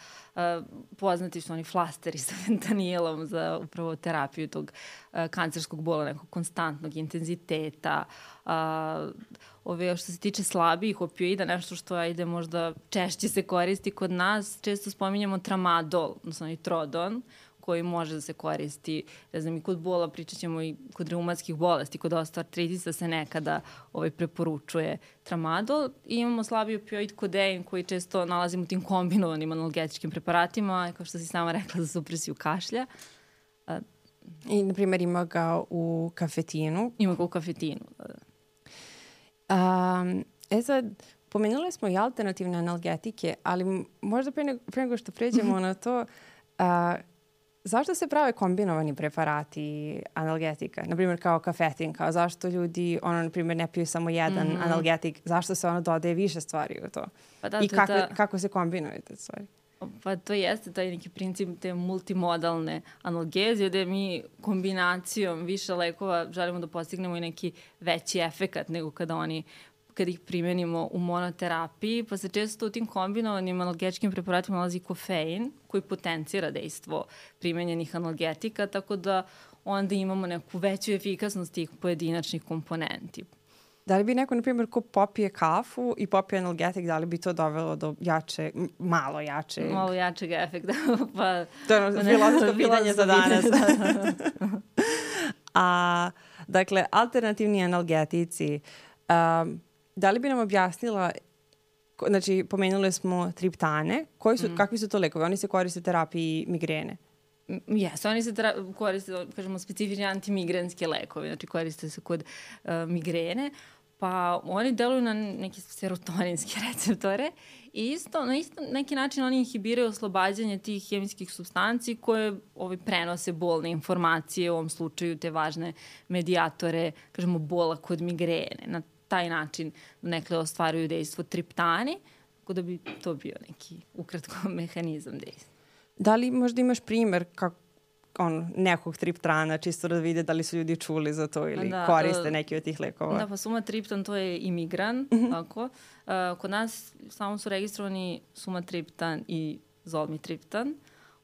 poznati su oni flasteri sa fentanilom za upravo terapiju tog uh, kancerskog bola, nekog konstantnog intenziteta. Uh, ove, što se tiče slabijih opioida, nešto što ajde možda češće se koristi kod nas, često spominjamo tramadol, odnosno i trodon, koji može da se koristi, ne znam, i kod bola, pričat ćemo i kod reumatskih bolesti, kod osteoartritisa se nekada ovaj, preporučuje tramadol. I imamo slabi opioid kodein koji često nalazimo u tim kombinovanim analgetičkim preparatima, kao što si sama rekla, za supresiju kašlja. I, na primjer, ima ga u kafetinu. Ima ga u kafetinu, da, da. Um, e sad, pomenuli smo i alternativne analgetike, ali možda pre nego, pre nego što pređemo na to, uh, zašto se prave kombinovani preparati analgetika? Naprimjer kao kafetin, kao zašto ljudi ono, na primjer, ne piju samo jedan mm -hmm. analgetik, zašto se ono dodaje više stvari u to? Pa da, I to kako, ta... kako se kombinuju te stvari? Pa to jeste taj neki princip te multimodalne analgezije gde mi kombinacijom više lekova želimo da postignemo i neki veći efekat nego kada oni kad ih primenimo u monoterapiji, pa se često u tim kombinovanim analgetičkim preparatima nalazi kofein koji potencira dejstvo primenjenih analgetika, tako da onda imamo neku veću efikasnost tih pojedinačnih komponenti. Da li bi neko, na primjer, ko popije kafu i popije analgetik, da li bi to dovelo do jače, malo jače? Malo jačeg efekta. pa, to je ono filozofsko pitanje za danas. da, da. A, dakle, alternativni analgetici, um, da li bi nam objasnila znači pomenuli smo triptane, koji su, mm. kakvi su to lekovi? Oni se koriste terapiji migrene. Jesu, oni se koriste, kažemo, specifični antimigrenski lekovi, znači koriste se kod uh, migrene, pa oni deluju na neke serotoninske receptore i isto, na isto neki način oni inhibiraju oslobađanje tih hemijskih substanci koje ovaj, prenose bolne informacije, u ovom slučaju te važne medijatore, kažemo, bola kod migrene. Na taj način nekle ostvaruju dejstvo triptani, tako da bi to bio neki ukratko mehanizam dejstva. Da li možda imaš primer kako on, nekog triptana, čisto da vide da li su ljudi čuli za to ili da, koriste uh, neki od tih lekova. Da, pa sumatriptan to je imigran, mm -hmm. tako. Uh, kod nas samo su registrovani sumatriptan i zolmitriptan.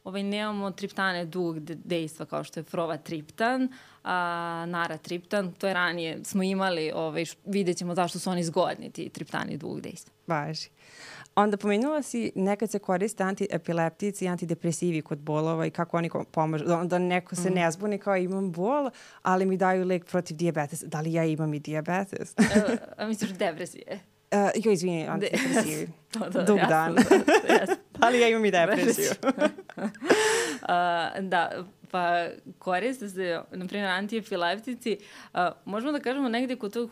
Ovaj, nemamo triptane dugog dejstva kao što je frovatriptan, a, naratriptan, to je ranije smo imali, ovaj, vidjet ćemo zašto su oni zgodni, ti triptani dugog dejstva. Važi. Onda pomenula si nekad se koriste antiepileptici i antidepresivi kod bolova i kako oni pomažu. Onda neko se mm. ne zbuni kao imam bol, ali mi daju lek protiv diabetesa. Da li ja imam i diabetes? a misliš depresije? Uh, jo, izvini, antidepresivi. to, to, Dug jasno, dan. Da, da li ja imam i depresiju? uh, da, pa koriste se, na primjer, antiepileptici, uh, možemo da kažemo negde kod tog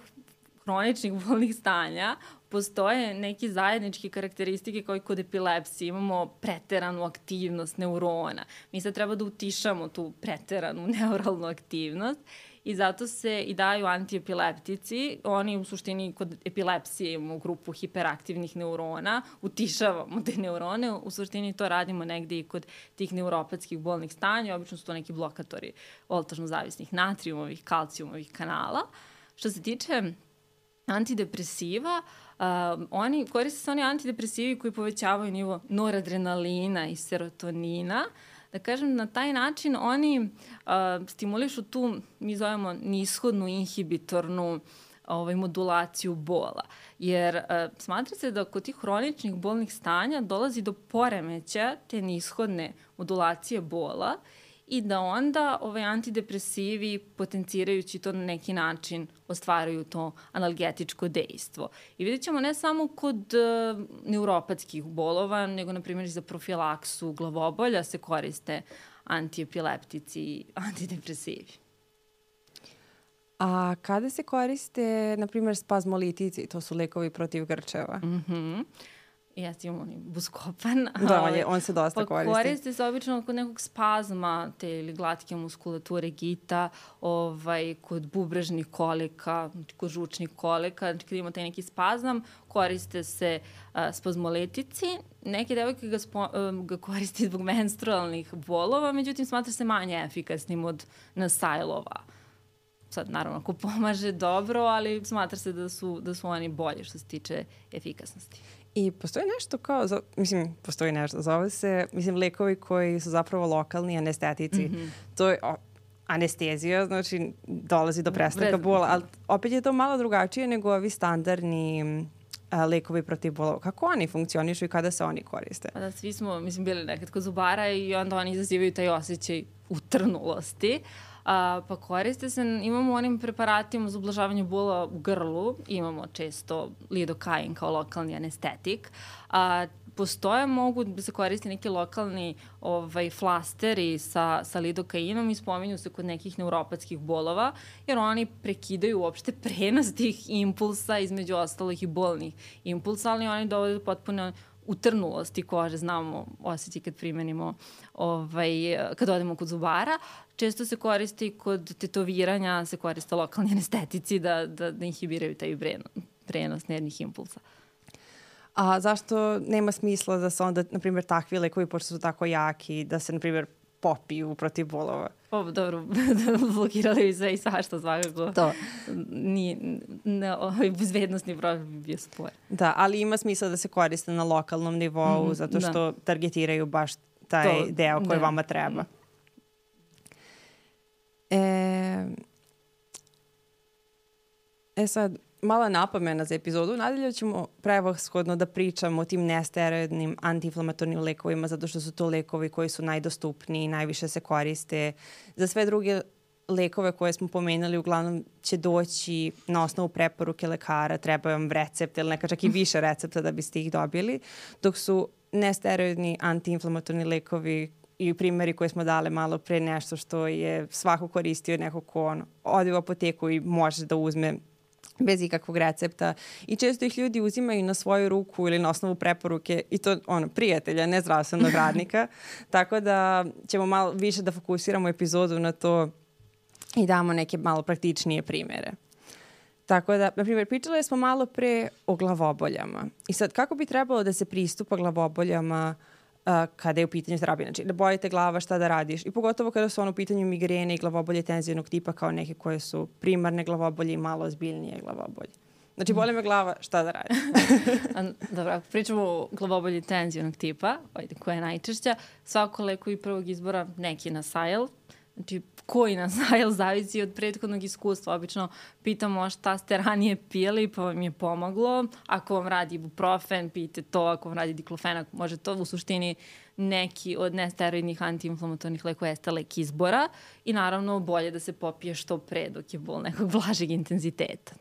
hroničnih bolnih stanja postoje neki zajednički karakteristike koji kod epilepsije imamo preteranu aktivnost neurona. Mi sad treba da utišamo tu preteranu neuralnu aktivnost i zato se i daju antiepileptici. Oni u suštini kod epilepsije imamo grupu hiperaktivnih neurona, utišavamo te neurone, u suštini to radimo negde i kod tih neuropatskih bolnih stanja, obično su to neki blokatori voltažno zavisnih natrijumovih, kalcijumovih kanala. Što se tiče antidepresiva, uh, oni koriste se oni antidepresivi koji povećavaju nivo noradrenalina i serotonina. Da kažem, na taj način oni uh, stimulišu tu, mi zovemo nishodnu inhibitornu ovaj, modulaciju bola. Jer uh, smatra se da kod tih hroničnih bolnih stanja dolazi do poremeća te nishodne modulacije bola i da onda ovaj antidepresivi potencirajući to na neki način ostvaraju to analgetičko dejstvo. I vidjet ćemo ne samo kod uh, neuropatskih bolova, nego na primjer za profilaksu glavobolja se koriste antiepileptici i antidepresivi. A kada se koriste, na primjer, spazmolitici, to su lekovi protiv grčeva? Mhm. Mm Jeste, imamo oni buskopan. Da, on, je, on se dosta pa koristi. Koristi se obično kod nekog spazma te ili glatke muskulature gita, ovaj, kod bubrežnih kolika, kod žučnih kolika, znači kad imate neki spazam, koriste se uh, spazmoletici. Neke devojke ga, spo, uh, ga koriste zbog menstrualnih bolova, međutim smatra se manje efikasnim od nasajlova sad naravno ako pomaže dobro, ali smatra se da su, da su oni bolje što se tiče efikasnosti. I postoji nešto kao, mislim, postoji nešto, zove se, mislim, lekovi koji su zapravo lokalni anestetici. Mm -hmm. To je o, anestezija, znači dolazi do prestanka bola, ali opet je to malo drugačije nego ovi standardni a, lekovi protiv bolova. Kako oni funkcionišu i kada se oni koriste? Pa da, svi smo, mislim, bili nekad kod zubara i onda oni izazivaju taj osjećaj utrnulosti. A, pa koriste se, imamo onim preparatima za ublažavanje bola u grlu, imamo često lidokain kao lokalni anestetik, a postoje, mogu da se koristi neki lokalni ovaj, flasteri sa, sa lidokainom i spominju se kod nekih neuropatskih bolova, jer oni prekidaju uopšte prenos tih impulsa, između ostalih i bolnih impulsa, ali oni dovode do potpuno utrnulosti kože, znamo osjećaj kad primenimo, ovaj, kad odemo kod zubara. Često se koristi kod tetoviranja, se koriste lokalni anestetici da, da, da inhibiraju taj prenos nervnih impulsa. A zašto nema smisla da se onda, na primjer, takvi lekovi, pošto su tako jaki, da se, na primjer, popiju protiv bolova? O, dobro, blokirali bi sve i svašta svakako. To. Nije, ne, ovaj bezvednostni profil bi bio spor. Da, ali ima smisla da se koriste na lokalnom nivou, mm, zato da. što da. targetiraju baš taj to, deo koji da. vama treba. E, e sad, mala napomena za epizodu. Nadalje ćemo prevashodno da pričamo o tim nesteroidnim antiinflamatornim lekovima, zato što su to lekovi koji su najdostupniji, najviše se koriste. Za sve druge lekove koje smo pomenuli uglavnom će doći na osnovu preporuke lekara, treba vam recept ili neka čak i više recepta da biste ih dobili, dok su nesteroidni antiinflamatorni lekovi i primjeri koje smo dale malo pre nešto što je svako koristio neko ko on ode u apoteku i može da uzme bez ikakvog recepta i često ih ljudi uzimaju na svoju ruku ili na osnovu preporuke i to ono, prijatelja, ne zdravstvenog radnika. Tako da ćemo malo više da fokusiramo epizodu na to i damo neke malo praktičnije primere. Tako da, na primjer, pričali smo malo pre o glavoboljama. I sad, kako bi trebalo da se pristupa glavoboljama kada je u pitanju terapija. Znači, da bojite glava, šta da radiš. I pogotovo kada su ono u pitanju migrene i glavobolje tenzijnog tipa kao neke koje su primarne glavobolje i malo ozbiljnije glavobolje. Znači, boli me glava, šta da radim? Dobro, ako pričamo o glavobolji tenzionog tipa, koja je najčešća, svako leko i prvog izbora neki na sajl, znači koji na sajl zavisi od prethodnog iskustva. Obično pitamo šta ste ranije pili pa vam je pomoglo. Ako vam radi ibuprofen, pijte to. Ako vam radi diklofenak, može to u suštini neki od nesteroidnih antiinflamatornih lekova jeste lek izbora i naravno bolje da se popije što pre dok je bol nekog blažeg intenziteta.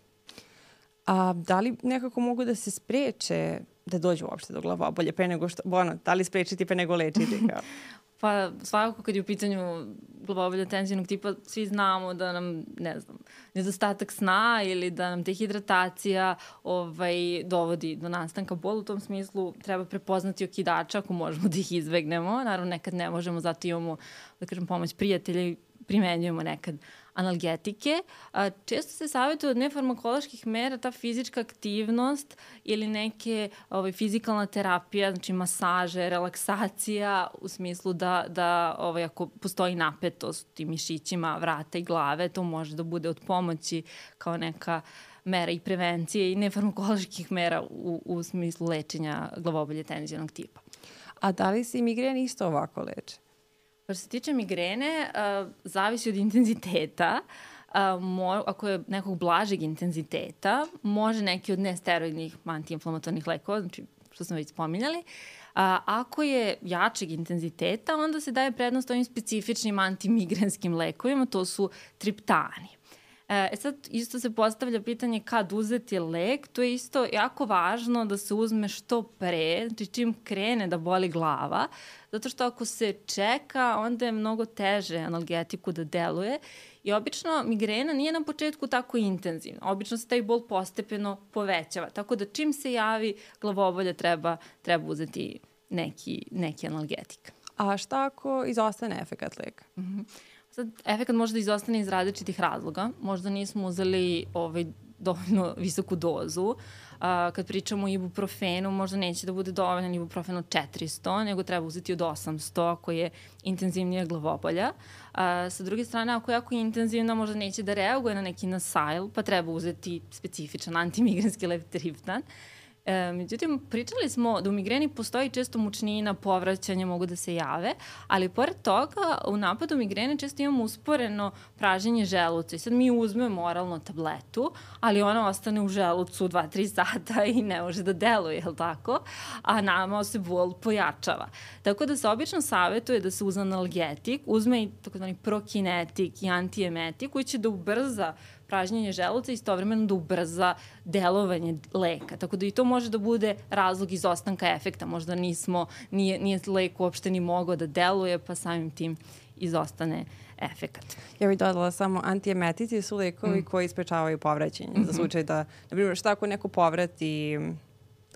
A da li nekako mogu da se spreče da dođu uopšte do glavobolje pre nego što, ono, da li sprečiti pre nego lečiti? Kao? Pa svakako kad je u pitanju glavobolja tenzijnog tipa, svi znamo da nam, ne znam, nedostatak sna ili da nam dehidratacija ovaj, dovodi do nastanka bola. U tom smislu treba prepoznati okidača ako možemo da ih izvegnemo. Naravno, nekad ne možemo, zato imamo, da kažem, pomoć prijatelja i primenjujemo nekad analgetike. Često se savjetuje od nefarmakoloških mera ta fizička aktivnost ili neke ovaj, fizikalna terapija, znači masaže, relaksacija u smislu da, da ovaj, ako postoji napetost tim mišićima vrata i glave, to može da bude od pomoći kao neka mera i prevencije i nefarmakoloških mera u, u smislu lečenja glavobolje tenzionog tipa. A da li se migren isto ovako leče? Što se tiče migrene, uh, zavisi od intenziteta. Uh, mo, ako je nekog blažeg intenziteta, može neki od nesteroidnih antiinflamatornih lekova, znači što smo već spominjali, A, ako je jačeg intenziteta, onda se daje prednost ovim specifičnim antimigrenskim lekovima, to su triptani. E, e sad, isto se postavlja pitanje kad uzeti lek, to je isto jako važno da se uzme što pre, znači čim krene da boli glava, zato što ako se čeka, onda je mnogo teže analgetiku da deluje i obično migrena nije na početku tako intenzivna. Obično se taj bol postepeno povećava, tako da čim se javi glavobolja treba, treba uzeti neki, neki analgetik. A šta ako izostane efekat leka? Mm -hmm. Sad, efekt može da izostane iz različitih razloga. Možda nismo uzeli ovaj, dovoljno visoku dozu. A, kad pričamo o ibuprofenu, možda neće da bude dovoljan ibuprofen od 400, nego treba uzeti od 800 ako je intenzivnija glavobolja. A, sa druge strane, ako je jako intenzivna, možda neće da reaguje na neki nasail, pa treba uzeti specifičan antimigranski leptriptan. E, međutim, pričali smo da u migreni postoji često mučnina, povraćanje mogu da se jave, ali pored toga u napadu migrene često imamo usporeno praženje želuca i sad mi uzmemo oralno tabletu, ali ona ostane u želucu 2-3 sata i ne može da deluje, je li tako? A nama se bol pojačava. Tako da se obično savjetuje da se uzme analgetik, uzme i takozvani prokinetik i antiemetik koji će da ubrza pražnjenje želuca i istovremeno da ubrza delovanje leka. Tako da i to može da bude razlog izostanka efekta. Možda nismo, nije, nije lek uopšte ni mogao da deluje, pa samim tim izostane efekat. Ja bih dodala samo antiemetici su lekovi mm. koji sprečavaju povraćenje. Mm -hmm. Za mhm. slučaj da, na primjer, šta ako neko povrati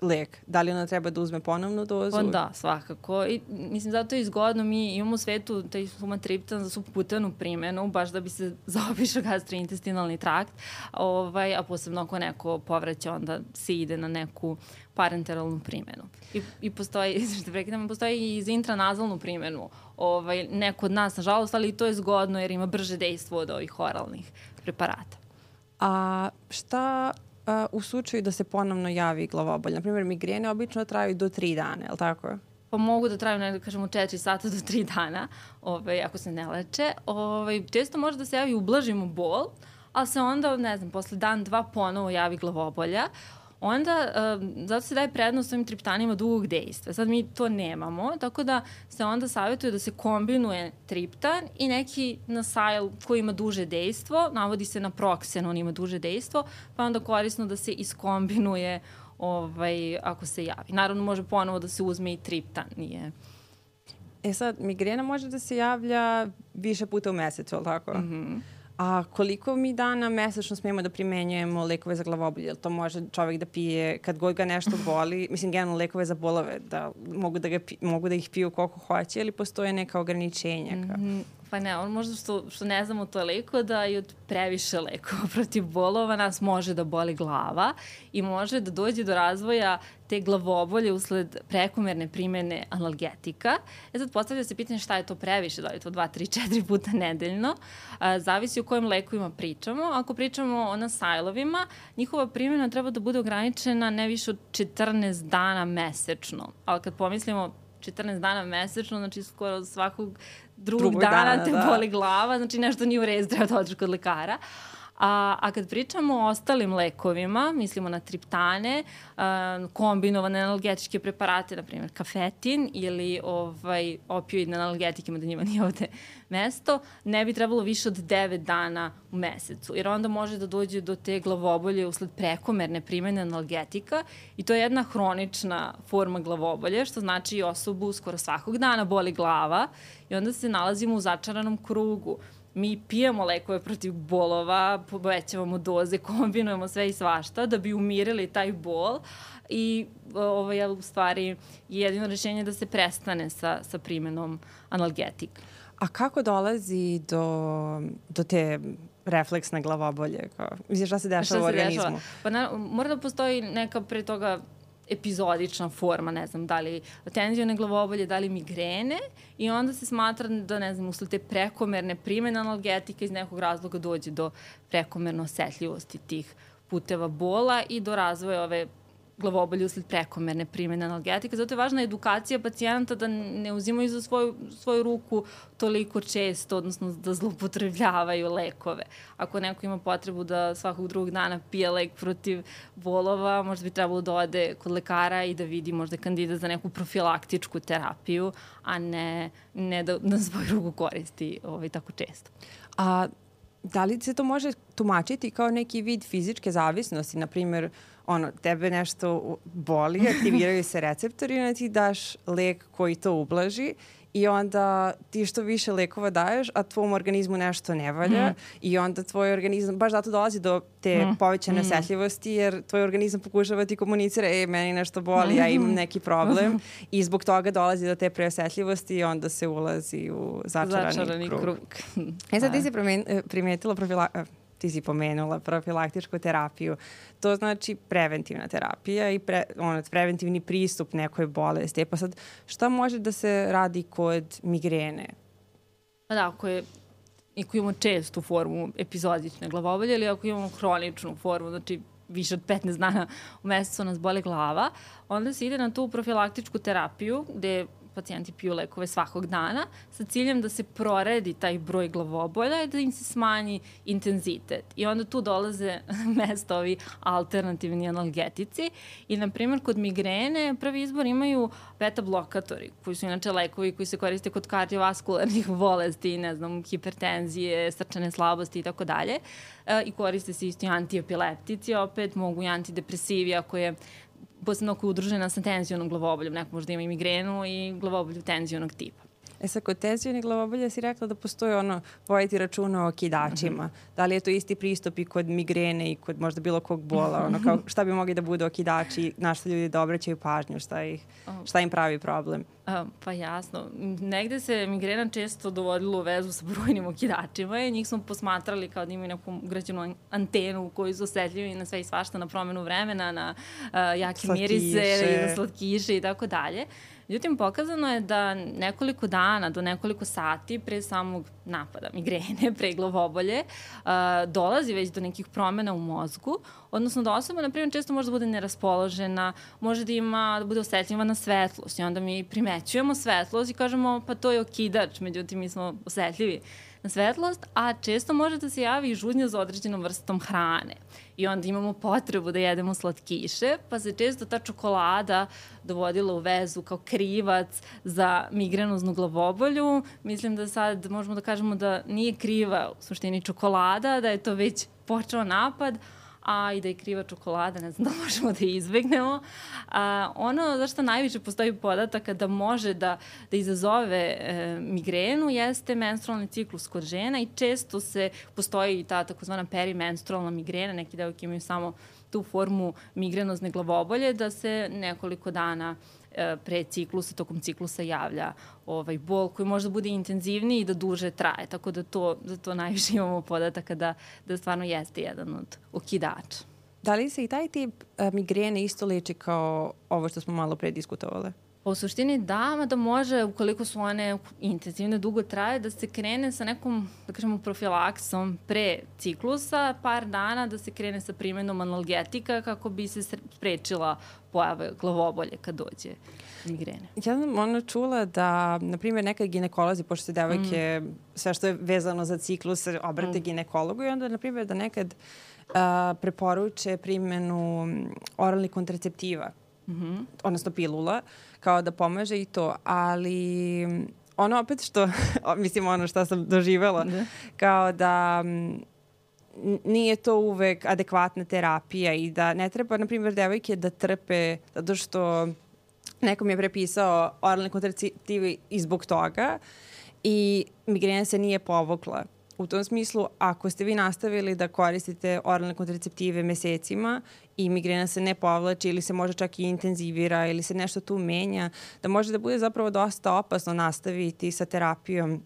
lek? Da li ona treba da uzme ponovnu dozu? Pa da, svakako. I, mislim, zato je izgodno. Mi imamo u svetu taj sumatriptan za subkutanu primenu, baš da bi se zaobišao gastrointestinalni trakt, ovaj, a posebno ako neko povraća, onda se ide na neku parenteralnu primenu. I, i postoji, što prekidam, postoji i za intranazalnu primenu. Ovaj, neko od nas, nažalost, ali to je zgodno jer ima brže dejstvo od ovih oralnih preparata. A šta u slučaju da se ponovno javi glavobolj? Naprimjer, migrene obično traju do tri dana, je li tako? Pa mogu da traju, ne da kažemo, 4 sata do 3 dana, ovaj, ako se ne leče. Ovaj, često može da se javi ublažimo bol, ali se onda, ne znam, posle dan, dva ponovo javi glavobolja onda uh, zato se daje prednost ovim triptanima dugog dejstva. Sad mi to nemamo, tako da se onda savjetuje da se kombinuje triptan i neki nasail koji ima duže dejstvo, navodi se na proksen, on ima duže dejstvo, pa onda korisno da se iskombinuje ovaj, ako se javi. Naravno može ponovo da se uzme i triptan, nije... E sad, migrena može da se javlja više puta u mesecu, ali tako? Mhm. Mm A koliko mi dana mesečno smemo da primenjujemo lekove za glavobolje? Jel to može čovek da pije kad god ga nešto boli? Mislim, generalno lekove za bolove, da mogu da, ga, mogu da ih piju koliko hoće ili postoje neka ograničenja? Mm -hmm. Pa ne, on možda što, što ne znamo toliko da i od previše lekova protiv bolova nas može da boli glava i može da dođe do razvoja te glavobolje usled prekomerne primene analgetika. E sad postavlja se pitanje šta je to previše, da li je to 2, 3, 4 puta nedeljno. A, zavisi o kojim lekovima pričamo. Ako pričamo o nasajlovima, njihova primjena treba da bude ograničena ne više od 14 dana mesečno. Ali kad pomislimo 14 dana mesečno, znači skoro svakog drugog, drugog dana, dana te da. boli glava, znači nešto nije u redu, treba da odeš kod lekara. A, a kad pričamo o ostalim lekovima, mislimo na triptane, a, kombinovane analgetičke preparate, na primjer kafetin ili ovaj, opioidne analgetike, da njima nije ovde mesto, ne bi trebalo više od 9 dana u mesecu, jer onda može da dođe do te glavobolje usled prekomerne primene analgetika i to je jedna hronična forma glavobolje, što znači osobu skoro svakog dana boli glava i onda se nalazimo u začaranom krugu mi pijemo lekove protiv bolova, povećavamo doze, kombinujemo sve i svašta da bi umirili taj bol i ovo je u stvari jedino rešenje da se prestane sa, sa primenom analgetika. A kako dolazi do, do te refleksne glavobolje? Kao, šta se dešava u organizmu? Dešava? Pa na, mora da postoji neka pre toga epizodična forma, ne znam, da li tenzijone glavobolje, da li migrene i onda se smatra da, ne znam, usled te prekomerne primene analgetika iz nekog razloga dođe do prekomerne osetljivosti tih puteva bola i do razvoja ove glavobolje usled prekomerne primene analgetika. Zato je važna edukacija pacijenta da ne uzimaju za svoju, svoju ruku toliko često, odnosno da zlopotrebljavaju lekove. Ako neko ima potrebu da svakog drugog dana pije lek protiv bolova, možda bi trebalo da ode kod lekara i da vidi možda kandidat za neku profilaktičku terapiju, a ne, ne da na svoju ruku koristi ovaj, tako često. A da li se to može tumačiti kao neki vid fizičke zavisnosti, na primjer, ono, tebe nešto boli, aktiviraju se receptori i onda ti daš lek koji to ublaži i onda ti što više lekova daješ, a tvom organizmu nešto ne valja mm. i onda tvoj organizam, baš zato dolazi do te mm. povećane mm. osetljivosti jer tvoj organizam pokušava ti komunicira, e, meni nešto boli, mm. ja imam neki problem i zbog toga dolazi do te preosetljivosti i onda se ulazi u začarani, začarani krug. krug. e sad ti si primetila profila, ti si pomenula profilaktičku terapiju. To znači preventivna terapija i pre, ono, preventivni pristup nekoj bolesti. E pa sad, šta može da se radi kod migrene? Pa da, ako je ako imamo čestu formu epizodične glavobolje ili ako imamo hroničnu formu, znači više od 15 dana u mesecu nas boli glava, onda se ide na tu profilaktičku terapiju gde pacijenti piju lekove svakog dana sa ciljem da se proredi taj broj glavobolja i da im se smanji intenzitet. I onda tu dolaze mesto ovi alternativni analgetici i, na primjer, kod migrene prvi izbor imaju beta blokatori, koji su inače lekovi koji se koriste kod kardiovaskularnih bolesti, ne znam, hipertenzije, srčane slabosti i tako dalje. E, I koriste se isto i antiepileptici, opet mogu i antidepresivi ako je posebno ako je udružena sa tenzionom glavoboljom, neko možda ima i migrenu i glavobolju tenzionog tipa. E sad, kod tenzionih glavobolja si rekla da postoje ono, vojiti računa o kidačima. Mm -hmm. Da li je to isti pristup i kod migrene i kod možda bilo kog bola? Ono, kao, šta bi mogli da budu okidači, na što ljudi da obraćaju pažnju, šta, ih, šta im pravi problem? A, pa jasno. Negde se migrena često dovodila u vezu sa brojnim okidačima i njih smo posmatrali kao da imaju neku ugrađenu antenu u kojoj su osetljivi na sve i svašta, na promenu vremena, na uh, jake slatkiše. mirise, na slatkiše i tako dalje. Međutim, pokazano je da nekoliko dana do nekoliko sati pre samog napada, migrene, pre glavobolje, uh, dolazi već do nekih promena u mozgu, odnosno da osoba, na primjer, često može da bude neraspoložena, može da ima, da bude osetljiva na svetlost i onda mi primećujemo svetlost i kažemo pa to je okidač, međutim mi smo osetljivi na svetlost, a često može da se javi i žudnja za određenom vrstom hrane. I onda imamo potrebu da jedemo slatkiše, pa se često ta čokolada dovodila u vezu kao krivac za migrenoznu glavobolju. Mislim da sad možemo da kažemo da nije kriva u suštini čokolada, da je to već počeo napad, a i da je kriva čokolada, ne znam da možemo da izbegnemo. A, ono zašto najviše postoji podataka da može da, da izazove e, migrenu jeste menstrualni ciklus kod žena i često se postoji ta takozvana perimenstrualna migrena, neki devojke imaju samo tu formu migrenozne glavobolje, da se nekoliko dana e, pre ciklusa, tokom ciklusa javlja ovaj bol koji možda bude intenzivniji i da duže traje. Tako da to, da to najviše imamo podataka da, da stvarno jeste jedan od okidača. Da li se i taj tip uh, migrene isto leči kao ovo što smo malo pre diskutovale? Pa u suštini da, da može, ukoliko su one intenzivne, dugo traje, da se krene sa nekom, da kažemo, profilaksom pre ciklusa, par dana da se krene sa primjenom analgetika kako bi se sprečila pojava glavobolje kad dođe migrene. Ja sam ono čula da, na primjer, neka ginekolozi, pošto se devojke, mm. sve što je vezano za ciklus, obrate mm. ginekologu i onda, na primjer, da nekad uh, preporuče primjenu oralnih kontraceptiva mm -hmm. odnosno pilula, kao da pomaže i to, ali ono opet što, mislim ono što sam doživela, da. kao da nije to uvek adekvatna terapija i da ne treba, na primjer, devojke da trpe zato što neko mi je prepisao oralne kontraceptive i zbog toga i migrena se nije povukla. U tom smislu, ako ste vi nastavili da koristite oralne kontraceptive mesecima i migrena se ne povlači ili se može čak i intenzivira ili se nešto tu menja, da može da bude zapravo dosta opasno nastaviti sa terapijom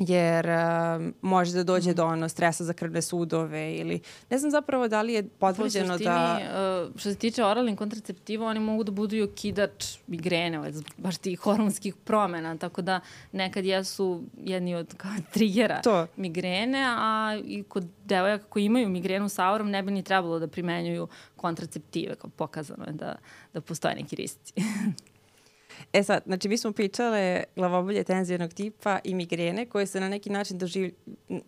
jer uh, može da dođe mm. do ono stresa za krvne sudove ili ne znam zapravo da li je potvrđeno da... Uh, što se tiče oralnih kontraceptiva, oni mogu da budu i okidač migrene, ovaj, baš tih hormonskih promena, tako da nekad jesu jedni od kao, trigera to. migrene, a i kod devojaka koji imaju migrenu sa aurom ne bi ni trebalo da primenjuju kontraceptive, kao pokazano je da, da postoje neki rizici. E sad, znači mi smo pričale glavobolje tenzijnog tipa i migrene koje se na neki način doživljaju,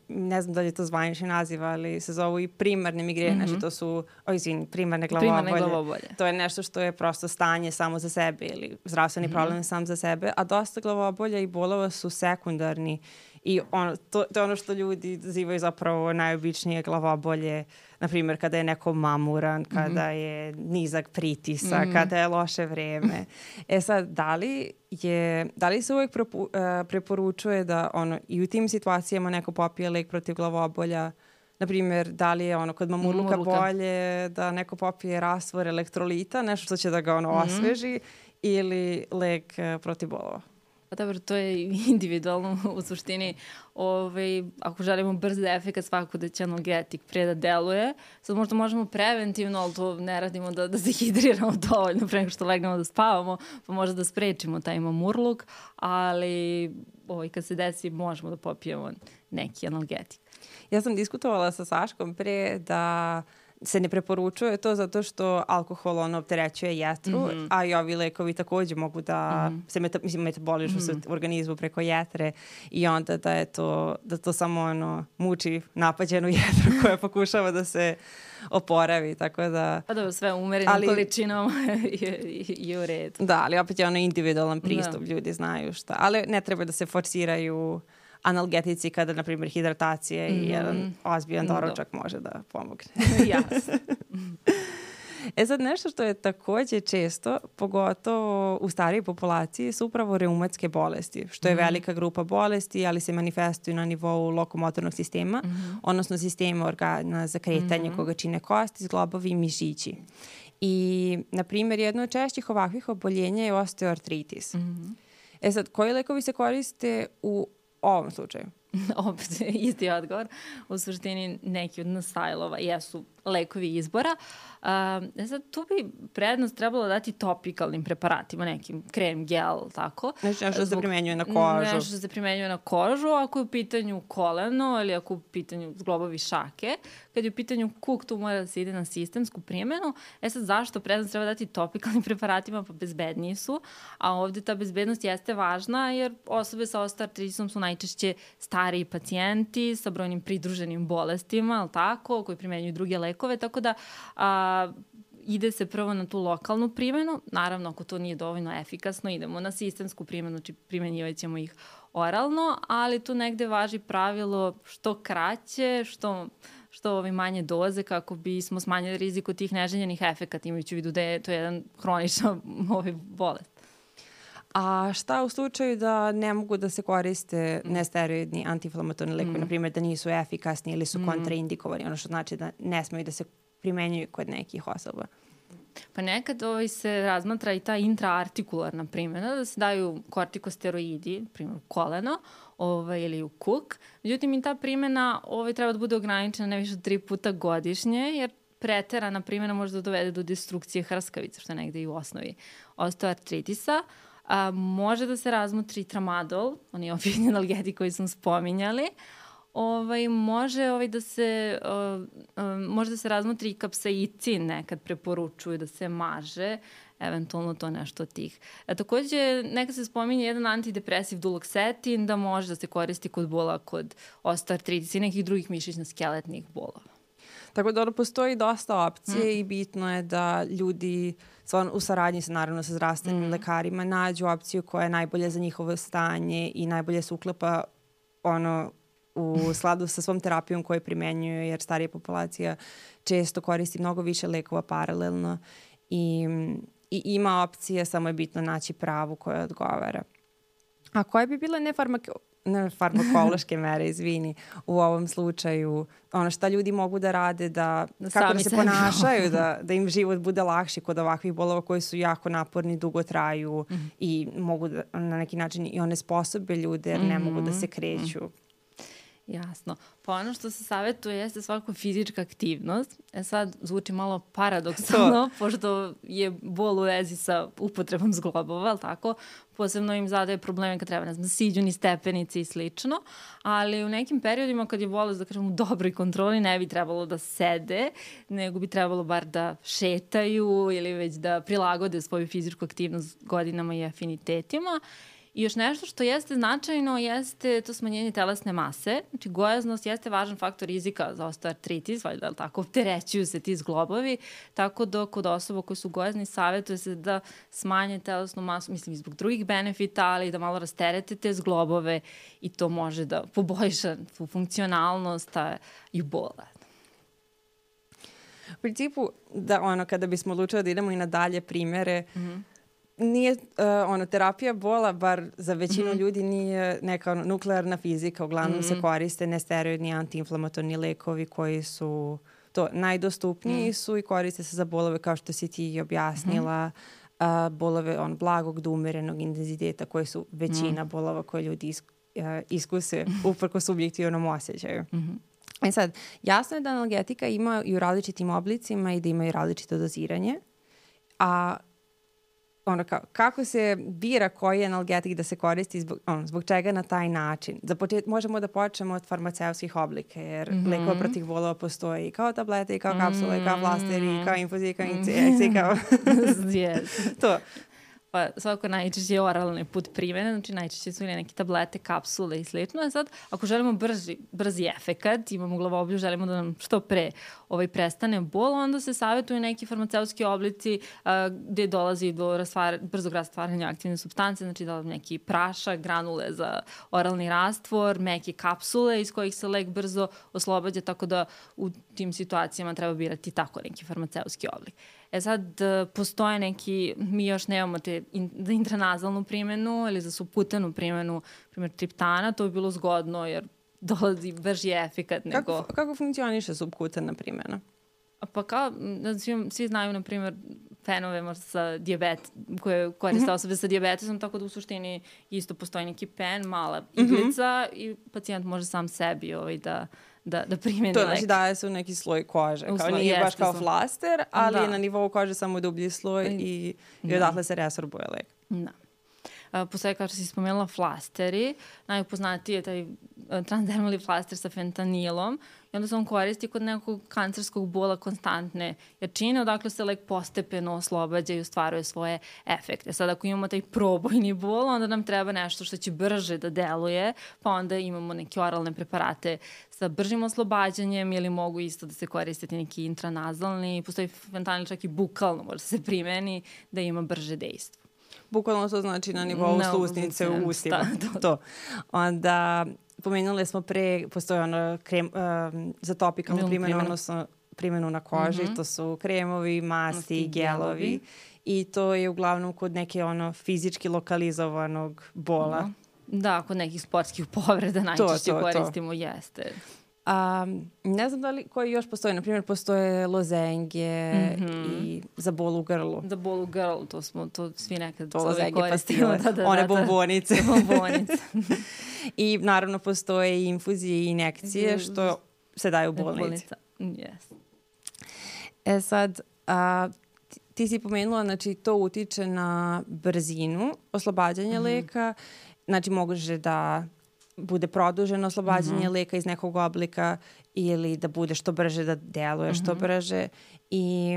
ne znam da li je to zvanični naziv, ali se zovu i primarne migrene, mm -hmm. znači to su, o izvini, primarne glavobolje. Primarne glavobolje. To je nešto što je prosto stanje samo za sebe ili zdravstveni mm -hmm. problem sam za sebe, a dosta glavobolja i bolova su sekundarni i ono, to, to je ono što ljudi zivaju zapravo najobičnije glavobolje na primjer kada je neko mamuran, kada mm -hmm. je nizak pritisak, mm -hmm. kada je loše vreme. E sad, da li, je, da li se uvek propu, uh, preporučuje da ono, i u tim situacijama neko popije lek protiv glavobolja, na primjer, da li je ono kod mamurluka, mamurluka. bolje da neko popije rasvor elektrolita, nešto što će da ga ono mm -hmm. osveži, ili lek uh, protiv bolova? Pa dobro, to je individualno u suštini. Ove, ovaj, ako želimo brz efekt, svako da će analgetik pre da deluje. Sad možda možemo preventivno, ali to ne radimo da, da se hidriramo dovoljno pre nego što legnemo da spavamo, pa možda da sprečimo taj mamurluk, ali ovaj, kad se desi možemo da popijemo neki analgetik. Ja sam diskutovala sa Saškom pre da uh, se ne preporučuje to zato što alkohol ono opterećuje jetru, mm -hmm. a i ovi lekovi takođe mogu da mm -hmm. se meta, mislim, metabolišu mm -hmm. se u organizmu preko jetre i onda da je to, da to samo ono muči napađenu jetru koja pokušava da se oporavi, tako da... Pa da, sve umerenim ali, količinom je, je u redu. Da, ali opet je ono individualan pristup, da. ljudi znaju šta. Ali ne treba da se forsiraju analgetici kada, na primjer, hidratacija mm. i jedan ozbiljan doručak Do. može da pomogne. Jasno. E sad nešto što je takođe često, pogotovo u starijoj populaciji, su upravo reumatske bolesti, što je mm. velika grupa bolesti, ali se manifestuju na nivou lokomotornog sistema, mm -hmm. odnosno sistema organa za kretanje mm -hmm. koga čine kosti, zglobovi i mišići. I, na primjer, jedno od češćih ovakvih oboljenja je osteoartritis. Mm -hmm. E sad, koji lekovi se koriste u ovom slučaju? Opet, isti odgovor. U suštini neki od nasajlova jesu lekovi izbora. Uh, sad, tu bi prednost trebalo dati topikalnim preparatima, nekim krem, gel, tako. Nešto, nešto se primenjuje na kožu. Nešto se primenjuje na kožu, ako je u pitanju koleno ili ako je u pitanju zglobovi šake. Kad je u pitanju kuk, tu mora da se ide na sistemsku primjenu. E sad, zašto prednost treba dati topikalnim preparatima? Pa bezbedniji su. A ovde ta bezbednost jeste važna jer osobe sa osteoartritisom su najčešće stariji pacijenti sa brojnim pridruženim bolestima, ali tako, koji primenjuju druge lekove lekove, tako da a, ide se prvo na tu lokalnu primjenu, naravno ako to nije dovoljno efikasno, idemo na sistemsku primjenu, znači primjenjivat ćemo ih oralno, ali tu negde važi pravilo što kraće, što što ovi manje doze kako bismo smanjili rizik od tih neželjenih efekata, imajući u vidu da je to jedan hronična ovaj bolest. A šta u slučaju da ne mogu da se koriste mm. nesteroidni antiinflamatorni lekovi, mm. na primjer da nisu efikasni ili su mm. kontraindikovani, ono što znači da ne smaju da se primenjuju kod nekih osoba? Pa nekad ovaj, se razmatra i ta intraartikularna primjena, da se daju kortikosteroidi, primjer u koleno, ovaj, ili u kuk. Međutim, i ta primjena ovaj, treba da bude ograničena ne više od tri puta godišnje, jer preterana primjena može da dovede do destrukcije hrskavica, što je negde i u osnovi osteoartritisa. A, može da se razmotri tramadol, on je opijeni analgetik koji smo spominjali, ovaj, može ovaj, da se uh, uh, može da se razmotri i kapsaicin nekad preporučuju da se maže eventualno to nešto od tih. E, takođe, nekad se spominje jedan antidepresiv duloxetin da može da se koristi kod bola kod osteoartritisa i nekih drugih mišićno-skeletnih bolova. Tako da ono postoji dosta opcije mm. i bitno je da ljudi u saradnji sa naravno sa zdravstvenim mm. lekarima nađu opciju koja je najbolje za njihovo stanje i najbolje se uklapa ono u sladu sa svom terapijom koju primenjuju jer starija populacija često koristi mnogo više lekova paralelno i, i ima opcije, samo je bitno naći pravu koja odgovara. A koje bi bile nefarmako ne farmakološke mere, izvini, u ovom slučaju, ono šta ljudi mogu da rade, da, da kako da se ponašaju, da, da im život bude lakši kod ovakvih bolova koji su jako naporni, dugo traju mm -hmm. i mogu da, na neki način i one sposobe ljude jer ne mm -hmm. mogu da se kreću. Mm -hmm. Jasno. Pa ono što se savjetuje jeste svako fizička aktivnost. E sad zvuči malo paradoksalno, pošto je bol u vezi sa upotrebom zglobova, ali tako? Posebno im zadaje probleme kad treba, ne znam, siđu ni stepenici i slično. Ali u nekim periodima kad je bolest, da kažem, u dobroj kontroli, ne bi trebalo da sede, nego bi trebalo bar da šetaju ili već da prilagode svoju fizičku aktivnost godinama i afinitetima. I još nešto što jeste značajno jeste to smanjenje telesne mase. Znači, gojaznost jeste važan faktor rizika za osteoartritis, valjda tako opterećuju se ti zglobovi, tako da kod osoba koji su gojazni savjetuje se da smanje telesnu masu, mislim, zbog drugih benefita, ali da malo rasterete te zglobove i to može da poboljša tu funkcionalnost a, i bola. U principu, da ono, kada bismo odlučili da idemo i na dalje primere, mm -hmm nije uh, ono terapija bola bar za većinu mm -hmm. ljudi nije neka ono, nuklearna fizika uglavnom mm -hmm. se mhm. koriste nesteroidni antiinflamatorni lekovi koji su to najdostupniji mm. su i koriste se za bolove kao što si ti objasnila mm -hmm. uh, bolove on blagog do umerenog intenziteta koje su većina mm. bolova koje ljudi is, uh, iskuse uprko subjektivnom osjećaju. Mm -hmm. E sad, jasno je da analgetika ima i u različitim oblicima i da ima i različito doziranje, a ono kao, kako se bira koji analgetik da se koristi zbog, ono, zbog čega na taj način. Za počet, možemo da počnemo od farmaceutskih oblika, jer mm -hmm. lekova protiv bolova postoji kao tablete, kao kapsule, i kao plasteri, i kao infuzije, kao injekcije, mm -hmm. kao... yes. to. Pa svako najčešće je oralni put primene, znači najčešće su ili neke tablete, kapsule i slično. A sad, ako želimo brzi, brzi efekat, imamo glavoblju, želimo da nam što pre ovaj, prestane bol, onda se savjetuju neki farmaceutski oblici a, gde dolazi do rastvara, brzog rastvaranja aktivne substance, znači da neki prašak, granule za oralni rastvor, meke kapsule iz kojih se lek brzo oslobađa, tako da u tim situacijama treba birati tako neki farmaceutski oblik. E sad, e, postoje neki, mi još nemamo te in, za intranazalnu primjenu ili za suputenu primjenu, primjer triptana, to bi bilo zgodno jer dolazi brži efikat nego... Kako, kako funkcioniše subkutena primjena? Pa kao, svi, svi znaju, na primjer, fenove možda sa diabet, koje koriste mm -hmm. osobe sa diabetesom, tako da u suštini isto postoji neki pen, mala mhm. iglica mm -hmm. i pacijent može sam sebi ovaj, da da, da primjeni to lek. To znači daje se u neki sloj kože. Kao sloj, nije baš kao flaster, ali da. na nivou kože samo dublji sloj i, i da. odatle se resorbuje lek. Da. Uh, postoje, kao što si spomenula, flasteri. Najupoznatiji je taj uh, transdermali flaster sa fentanilom i onda se on koristi kod nekog kancerskog bola konstantne jačine, odakle se lek postepeno oslobađa i ostvaruje svoje efekte. Sad ako imamo taj probojni bol, onda nam treba nešto što će brže da deluje, pa onda imamo neke oralne preparate sa bržim oslobađanjem ili mogu isto da se koristiti neki intranazalni, postoji fentanil čak i bukalno može se primeni da ima brže dejstvo. Bukvalno to znači na nivou no, slusnice u ustima. to. to. Onda pomenuli smo pre, postoje ono krem, um, za topikalnu primjenu, odnosno primjenu na koži, mm -hmm. to su kremovi, masti, gelovi. gelovi. I to je uglavnom kod neke ono fizički lokalizovanog bola. -hmm. Da, kod nekih sportskih povreda najčešće to, to, koristimo, to. jeste. Um, ne znam da li koji još postoji. Naprimjer, postoje lozenge mm -hmm. i za bol u grlu. Za bol u grlu, to smo to svi nekad to lozenge pastile. da, da, One da, bombonice. bombonice. I naravno postoje i infuzije i injekcije što se daju u bolnici. Bolnica. Yes. E sad, a, ti si pomenula, znači to utiče na brzinu oslobađanja mm -hmm. leka. Znači može da bude produženo oslobađanje mm -hmm. leka iz nekog oblika ili da bude što brže, da deluje mm -hmm. što mhm. brže i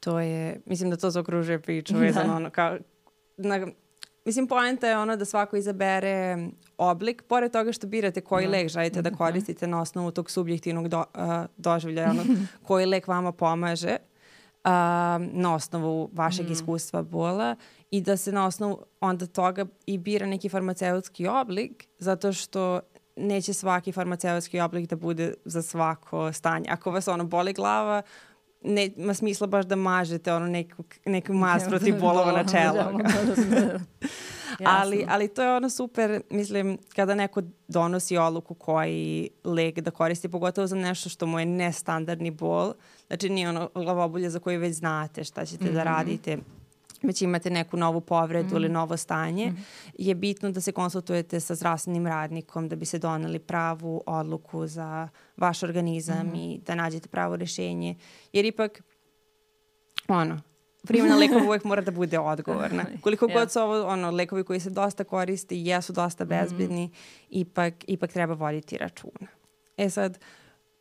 to je, mislim da to zaokružuje priču vezano da. ono kao, na, mislim poenta je ono da svako izabere oblik, pored toga što birate koji da. lek želite da mhm. koristite na osnovu tog subjektivnog do, uh, doživljaja, ono, koji lek vama pomaže, uh, na osnovu vašeg mm. iskustva bola i da se na osnovu onda toga i bira neki farmaceutski oblik zato što neće svaki farmaceutski oblik da bude za svako stanje. Ako vas ono boli glava, nema smisla baš da mažete ono neku, neku mas protiv bolova na čelo. ali, ali to je ono super, mislim, kada neko donosi odluku koji lek da koristi, pogotovo za nešto što mu je nestandardni bol, znači nije ono glavobulje za koje već znate šta ćete mm -hmm. da mhm. radite, već imate neku novu povredu mm. ili novo stanje, mm. je bitno da se konsultujete sa zdravstvenim radnikom da bi se doneli pravu odluku za vaš organizam mm. i da nađete pravo rešenje. Jer ipak, ono, primjena lekova uvek mora da bude odgovorna. Koliko god su ovo ono, lekovi koji se dosta koriste i jesu dosta mhm. bezbedni, mm. ipak, ipak treba voditi računa. E sad,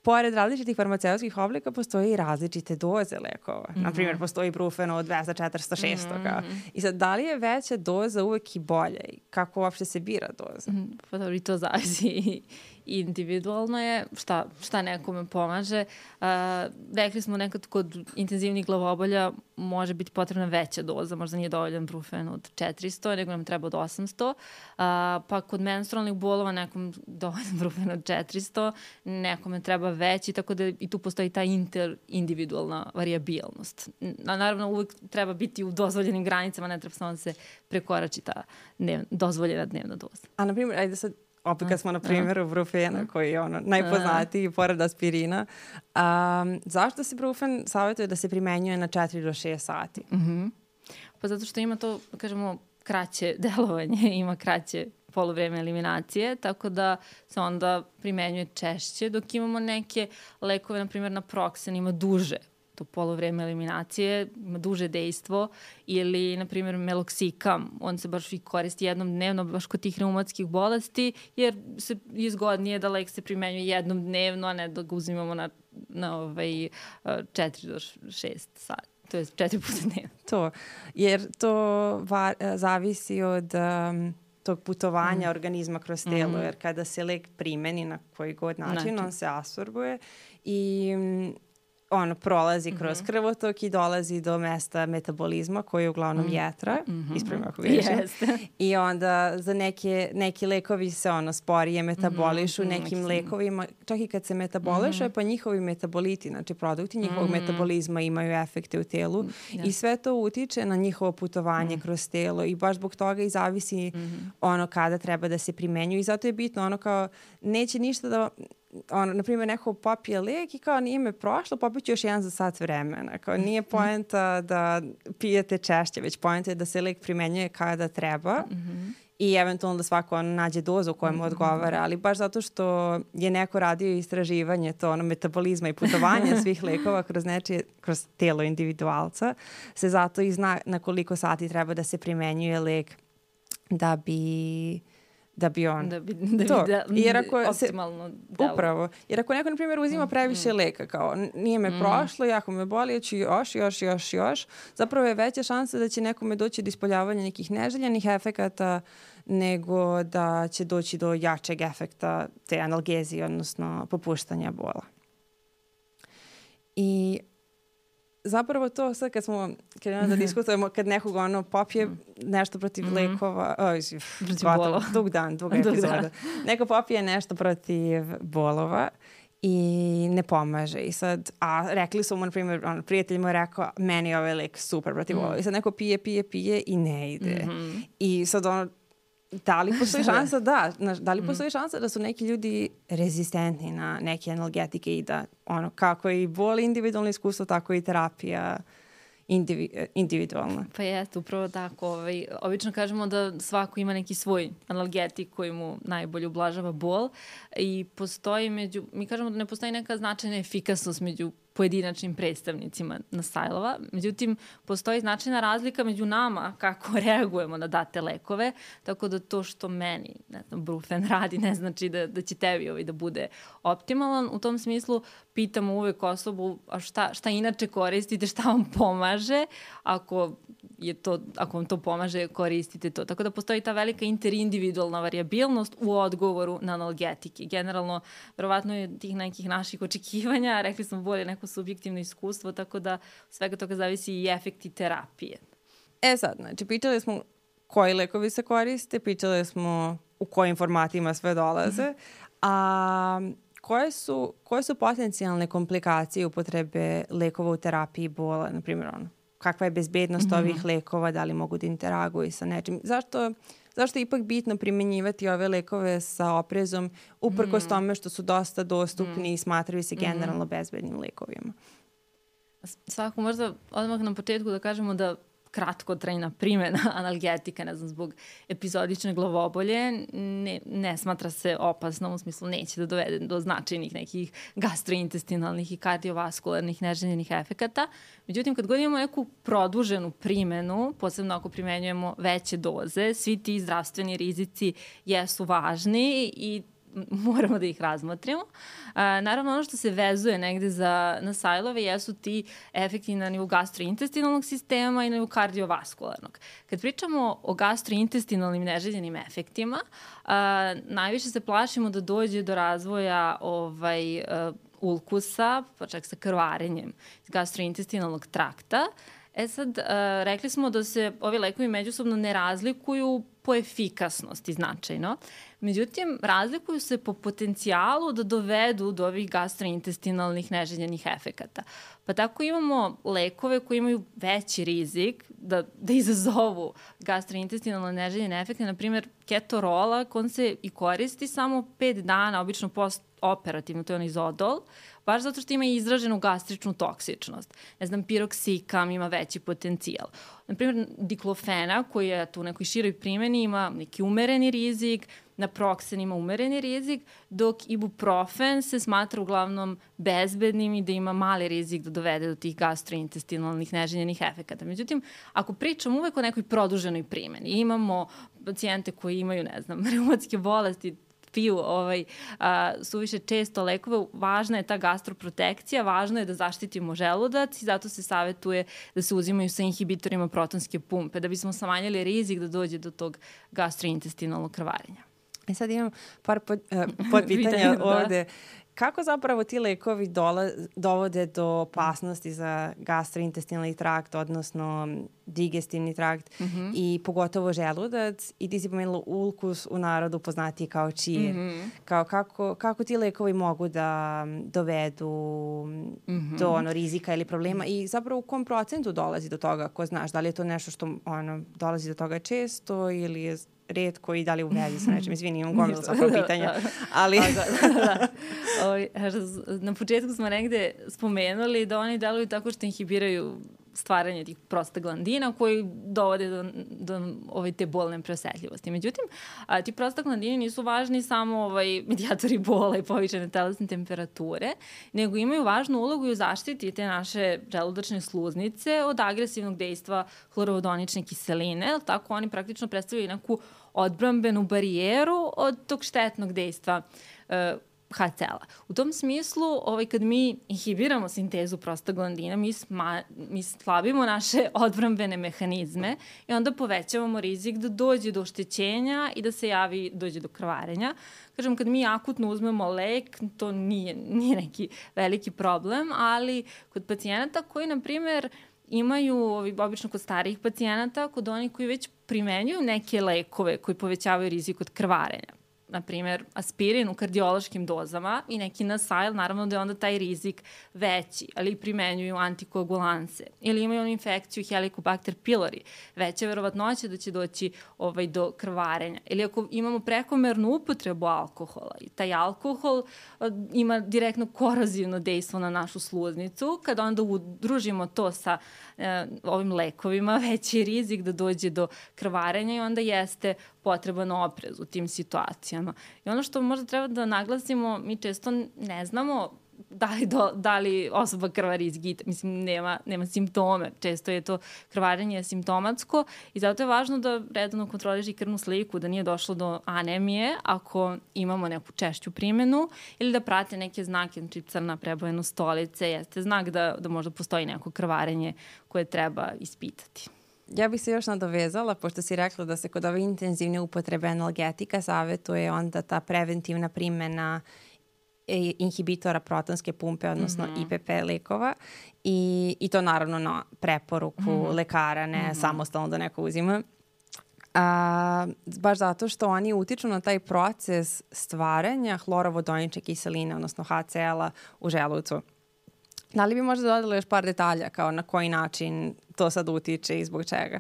pored različitih farmaceutskih oblika postoje i različite doze lekova. Mm -hmm. Naprimjer, postoji brufeno od 200, 400, 600. Mm -hmm. I sad, da li je veća doza uvek i bolja? I kako uopšte se bira doza? Mm -hmm. Pa dobro, i to zavisi individualno je šta, šta nekome pomaže. Uh, rekli smo nekad kod intenzivnih glavobolja može biti potrebna veća doza, možda nije dovoljan brufen od 400, nego nam treba od 800, uh, pa kod menstrualnih bolova nekom dovoljan brufen od 400, nekome treba veći, tako da i tu postoji ta interindividualna variabilnost. Naravno, uvek treba biti u dozvoljenim granicama, ne treba samo da se prekorači ta dnev, dozvoljena dnevna doza. A, na primjer, ajde sad opet kad smo na primjeru brufena koji je ono najpoznatiji pored aspirina. Um, zašto se brufen savjetuje da se primenjuje na 4 do 6 sati? Mm -hmm. Pa zato što ima to, kažemo, kraće delovanje, ima kraće polovreme eliminacije, tako da se onda primenjuje češće, dok imamo neke lekove, na primjer na proksen, ima duže to polovreme eliminacije, ima duže dejstvo, ili, na primjer, meloksikam, on se baš i koristi jednom dnevno, baš kod tih reumatskih bolesti, jer se izgodnije da lek se primenjuje jednom dnevno, a ne da ga uzimamo na, na ovaj, 4 do 6 sati. To je četiri puta dnevno. To, jer to va, zavisi od um, tog putovanja mm. organizma kroz telo, mm. jer kada se lek primeni na koji god način, način. on se asorbuje i ono, prolazi kroz mm -hmm. krvotok i dolazi do mesta metabolizma koji je uglavnom mm -hmm. jetra, mm -hmm. ispravim ako grešim. Yes. I onda za neke, neki lekovi se ono sporije metabolišu, mm -hmm. nekim mm -hmm. lekovima, čak i kad se metabolišu, mm -hmm. pa njihovi metaboliti, znači produkti njihovog mm -hmm. metabolizma imaju efekte u telu mm -hmm. i sve to utiče na njihovo putovanje mm -hmm. kroz telo i baš zbog toga i zavisi mm -hmm. ono kada treba da se primenju i zato je bitno ono kao neće ništa da ono, na primjer, neko popije lek i kao nije me prošlo, popiću još jedan za sat vremena. Kao nije mhm. poenta da pijete češće, već poenta je da se lek primenjuje kada treba. Mm -hmm i eventualno da svako ono nađe dozu koja mu mhm. odgovara, ali baš zato što je neko radio istraživanje to ono metabolizma i putovanja svih lekova kroz nečije, kroz telo individualca, se zato i zna na koliko sati treba da se primenjuje lek da bi da bi on da bi, da to. Bi da, jer ako optimalno se, delo. upravo jer ako neko na primjer uzima mm, previše mm. leka kao nije me mm. prošlo jako me boli hoću još još još još zapravo je veća šansa da će nekome doći do ispoljavanja nekih neželjenih efekata nego da će doći do jačeg efekta te analgezije odnosno popuštanja bola i zapravo to sad kad smo krenuli da diskutujemo, kad nekog ono popije mm. nešto protiv mm -hmm. lekova, oj, protiv bolova. Dug dan, duga epizoda. Neko popije nešto protiv bolova i ne pomaže. I sad, a rekli su mu, na primjer, on, prijatelj mu je rekao, meni je ovaj lek super protiv mm. bolova. I sad neko pije, pije, pije i ne ide. Mm -hmm. I sad ono, da li postoji šansa, da, znaš, da li mhm. postoji šansa da su neki ljudi rezistentni na neke analgetike i da ono, kako i boli individualno iskustvo, tako i terapija indivi, individualna. Pa jeste, upravo tako. Ovaj, obično kažemo da svako ima neki svoj analgetik koji mu najbolje ublažava bol i postoji među, mi kažemo da ne postoji neka značajna efikasnost među pojedinačnim predstavnicima na sajlova. Međutim, postoji značajna razlika među nama kako reagujemo na date lekove, tako da to što meni, ne znam, Brufen radi ne znači da, da će tebi ovaj da bude optimalan. U tom smislu pitamo uvek osobu a šta, šta inače koristite, šta vam pomaže, ako je to, ako vam to pomaže, koristite to. Tako da postoji ta velika interindividualna variabilnost u odgovoru na analgetike. Generalno, verovatno je tih nekih naših očekivanja, rekli smo bolje neko subjektivno iskustvo, tako da svega toga zavisi i efekti terapije. E sad, znači, pitali smo koji lekovi se koriste, pitali smo u kojim formatima sve dolaze, a koje su, koje su potencijalne komplikacije upotrebe lekova u terapiji bola, na primjer ono, kakva je bezbednost mm -hmm. ovih lekova, da li mogu da interaguju sa nečim. Zašto, zašto je ipak bitno primenjivati ove lekove sa oprezom uprkos mm. tome što su dosta dostupni mm. i smatraju se mhm. generalno mm. bezbednim lekovima? Svako, možda odmah na početku da kažemo da kratkotrajna primjena analgetika, ne znam, zbog epizodične glavobolje, ne, ne smatra se opasnom, u smislu neće da dovede do značajnih nekih gastrointestinalnih i kardiovaskularnih neželjenih efekata. Međutim, kad god imamo neku produženu primjenu, posebno ako primenjujemo veće doze, svi ti zdravstveni rizici jesu važni i moramo da ih razmotrimo. A, naravno, ono što se vezuje negde za, na sajlove jesu ti efekti na nivou gastrointestinalnog sistema i na nivou kardiovaskularnog. Kad pričamo o gastrointestinalnim neželjenim efektima, a, najviše se plašimo da dođe do razvoja ovaj, a, ulkusa, pa čak sa krvarenjem gastrointestinalnog trakta, E sad, uh, rekli smo da se ovi lekovi međusobno ne razlikuju po efikasnosti značajno. Međutim, razlikuju se po potencijalu da dovedu do ovih gastrointestinalnih neželjenih efekata. Pa tako imamo lekove koji imaju veći rizik da, da izazovu gastrointestinalne neželjene efekte. Naprimjer, ketorola, on se i koristi samo 5 dana, obično post operativno, to je onaj izodol, baš zato što ima izraženu gastričnu toksičnost. Ne znam, piroksikam ima veći potencijal. Naprimjer, diklofena, koji je tu u nekoj široj primjeni, ima neki umereni rizik, na proksen ima umereni rizik, dok ibuprofen se smatra uglavnom bezbednim i da ima mali rizik da dovede do tih gastrointestinalnih neželjenih efekata. Međutim, ako pričam uvek o nekoj produženoj primjeni, imamo pacijente koji imaju, ne znam, reumatske bolesti, piju ovaj, a, suviše često lekove, važna je ta gastroprotekcija, važno je da zaštitimo želudac i zato se savetuje da se uzimaju sa inhibitorima protonske pumpe, da bismo samanjali rizik da dođe do tog gastrointestinalnog krvarenja. E sad imam par pod, uh, pod pitanja da. Kako zapravo ti lekovi dola, dovode do opasnosti za gastrointestinalni trakt, odnosno digestivni trakt mm -hmm. i pogotovo želudac i ti si pomenula ulkus u narodu poznati kao čir. Mm -hmm. Kao kako, kako ti lekovi mogu da dovedu mm -hmm. do ono, rizika ili problema i zapravo u kom procentu dolazi do toga, ko znaš, da li je to nešto što ono, dolazi do toga često ili je redko i da li u vezi sa nečem. Izvini, imam gomilu zapravo pitanja. Da, da. Ali... da, da, da. Ovi, na početku smo negde spomenuli da oni deluju tako što inhibiraju stvaranje tih prostaglandina koji dovode do, do ove te bolne preosetljivosti. Međutim, a, ti prostaglandini nisu važni samo ovaj, medijatori bola i povišene telesne temperature, nego imaju važnu ulogu i u zaštiti te naše želudačne sluznice od agresivnog dejstva hlorovodonične kiseline, tako oni praktično predstavljaju neku odbrambenu barijeru od tog štetnog dejstva uh, HCl-a. U tom smislu, ovaj, kad mi inhibiramo sintezu prostaglandina, mi, sma, mi slabimo naše odbrambene mehanizme i onda povećavamo rizik da dođe do oštećenja i da se javi, dođe do krvarenja. Kažem, kad mi akutno uzmemo lek, to nije, nije neki veliki problem, ali kod pacijenata koji, na primer, imaju, ovi, obično kod starijih pacijenata, kod onih koji već primenjuju neke lekove koji povećavaju rizik od krvarenja na primjer, aspirin u kardiološkim dozama i neki nasail, naravno da je onda taj rizik veći, ali primenjuju antikoagulanse. Ili imaju infekciju Helicobacter pylori, veća verovatnoća da će doći ovaj, do krvarenja. Ili ako imamo prekomernu upotrebu alkohola i taj alkohol ima direktno korozivno dejstvo na našu sluznicu, kada onda udružimo to sa e, ovim lekovima, veći rizik da dođe do krvarenja i onda jeste potreban oprez u tim situacijama. I ono što možda treba da naglasimo, mi često ne znamo da li, do, da li osoba krvari iz gita. Mislim, nema, nema simptome. Često je to krvarenje simptomatsko i zato je važno da redano kontroliš krvnu sliku, da nije došlo do anemije ako imamo neku češću primenu ili da prate neke znake, znači crna prebojena stolice, jeste znak da, da možda postoji neko krvarenje koje treba ispitati. Ja bih se još nadovezala, pošto si rekla da se kod ove intenzivne upotrebe analgetika savetuje onda ta preventivna primena inhibitora protonske pumpe, odnosno mm -hmm. IPP lekova i, i to naravno na preporuku mm -hmm. lekara, ne mm -hmm. samostalno da neko uzima. A, baš zato što oni utiču na taj proces stvaranja hlorovodonične kiseline, odnosno HCl-a u želucu. Da li bi možda dodala još par detalja kao na koji način to sad utiče i zbog čega?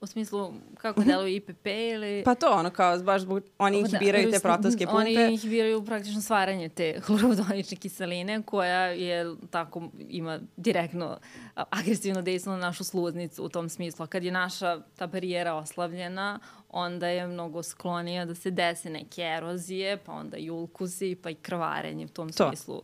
U smislu kako deluju IPP ili... Pa to ono kao baš zbog, oni da, inhibiraju da, te protonske pumpe. Oni inhibiraju praktično stvaranje te hlorovodonične kiseline koja je tako ima direktno agresivno dejstvo na našu sluznicu u tom smislu. A kad je naša ta barijera oslavljena, onda je mnogo sklonija da se dese neke erozije, pa onda i ulkusi, pa i krvarenje u tom to. smislu uh,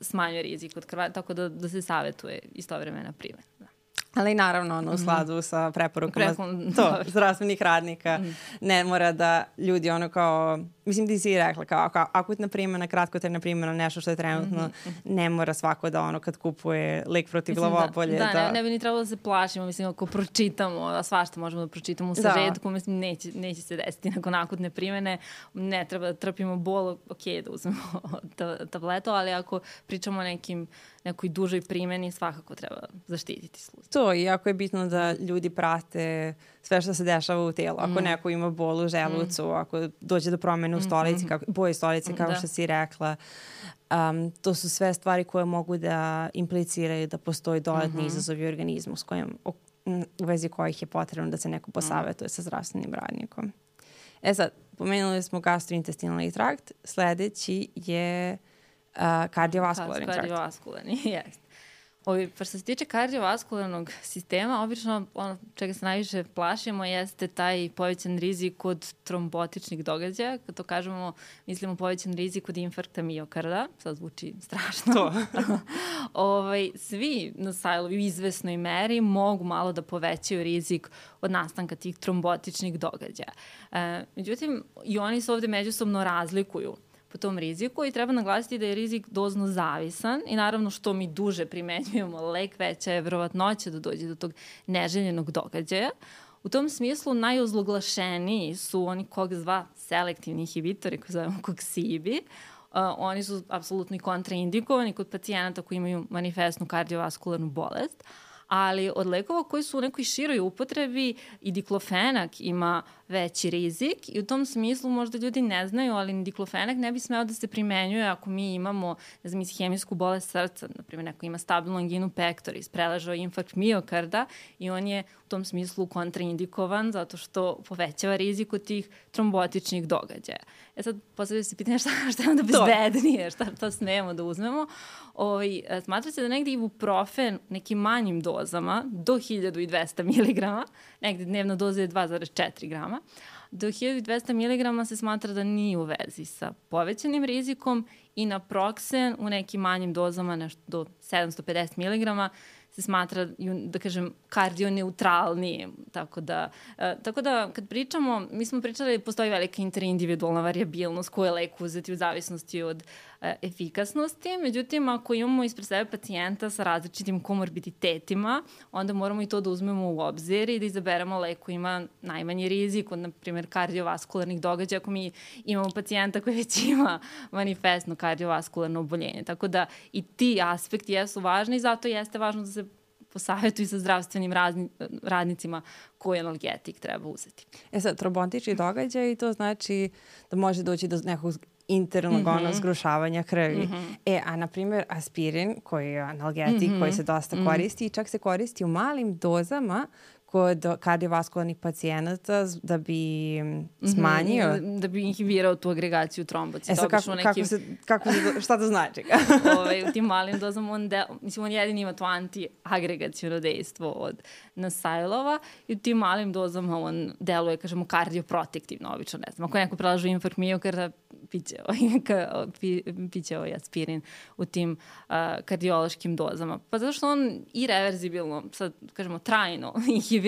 smanjuje rizik od krvarenja, tako da, da se savetuje istovremena primjena. Da. Ali naravno ono u mhm. skladu mm. sa preporukama Preko, to, zdravstvenih radnika. Mm. Ne mora da ljudi ono kao, mislim ti si rekla kao ako akutna primjena, kratkotrajna primjena, nešto što je trenutno, mm -hmm. ne mora svako da ono kad kupuje lek protiv mislim, glavobolje. Da, da, da, ne, ne bi ni trebalo da se plašimo, mislim ako pročitamo, a svašta možemo da pročitamo u da. sažetku, da. mislim neće, neće se desiti nakon akutne primjene, ne treba da trpimo bol, ok da uzmemo tabletu, ali ako pričamo o nekim nekoj dužoj primjeni svakako treba zaštititi slučaj. To i jako je bitno da ljudi prate sve što se dešava u telu. Ako mm. neko ima bol u želucu, mm. ako dođe do promene u mm, stolici, mm. kako, boje stolice, kao da. što si rekla, um, to su sve stvari koje mogu da impliciraju da postoji dodatni mm -hmm. izazov u organizmu s kojim, u vezi kojih je potrebno da se neko mm. posavetuje mm. sa zdravstvenim radnikom. E sad, pomenuli smo gastrointestinalni trakt, sledeći je uh, kardiovaskularni trakt. Kardiovaskularni, jeste. Ovi, pa što se tiče kardiovaskularnog sistema, obično ono čega se najviše plašimo jeste taj povećan rizik kod trombotičnih događaja. Kad to kažemo, mislimo povećan rizik kod infarkta miokarda. Sad zvuči strašno. To. ovaj, svi na sajlu u izvesnoj meri mogu malo da povećaju rizik od nastanka tih trombotičnih događaja. E, međutim, i oni se ovde međusobno razlikuju po tom riziku i treba naglasiti da je rizik dozno zavisan i naravno što mi duže primenjujemo lek, veća je verovatnoća da dođe do tog neželjenog događaja. U tom smislu najozloglašeniji su oni COX-2 selektivni inhibitori koji zovemo COX-IBI. Uh, oni su apsolutno i kontraindikovani kod pacijenata koji imaju manifestnu kardiovaskularnu bolest, ali od lekova koji su u nekoj široj upotrebi i diklofenak ima veći rizik i u tom smislu možda ljudi ne znaju, ali diklofenak ne bi smeo da se primenjuje ako mi imamo, ne znam, hemijsku bolest srca, na primjer neko ima stabilnu anginu pectoris, preležao infarkt miokarda i on je u tom smislu kontraindikovan zato što povećava rizik od tih trombotičnih događaja. E sad, postavljaju se pitanje šta, šta je onda bezbednije, šta, šta smemo da uzmemo. O, ovaj, smatra se da negde ibuprofen nekim manjim dozama do 1200 mg, negde dnevna doza je 2,4 grama, do 1200 mg se smatra da nije u vezi sa povećanim rizikom i na proksen u nekim manjim dozama nešto do 750 mg se smatra, da kažem, kardioneutralnijim. Tako da, e, tako da, kad pričamo, mi smo pričali da postoji velika interindividualna variabilnost koje je lek uzeti u zavisnosti od efikasnosti. Međutim, ako imamo ispred sebe pacijenta sa različitim komorbiditetima, onda moramo i to da uzmemo u obzir i da izaberemo lek koji ima najmanji rizik od, na primjer, kardiovaskularnih događaja ako mi imamo pacijenta koji već ima manifestno kardiovaskularno oboljenje. Tako da i ti aspekti jesu važni i zato jeste važno da se posavjetuju sa zdravstvenim razni, radnicima koji analgetik treba uzeti. E sad, trombotični događaj, to znači da može doći do nekog internog mm -hmm. ono zgrušavanja krvi. Mm -hmm. E, a na primjer aspirin koji je analgetik mm -hmm. koji se dosta mm -hmm. koristi i čak se koristi u malim dozama kod kardiovaskularnih pacijenata da bi smanjio... Mm -hmm, da bi inhibirao tu agregaciju trombocita. E sad, kako, nekim... kako, se, kako se, šta to znači? Ove, ovaj, u tim malim dozama on, de, mislim, on jedin ima to antiagregacijono dejstvo od nasajlova i u tim malim dozama on deluje, kažemo, kardioprotektivno, obično, ne znam. Ako neko prelažu infarkt miokarda, piće, pi, piće ovaj aspirin u tim uh, kardiološkim dozama. Pa zato što on i reverzibilno, sad kažemo trajno, inhibira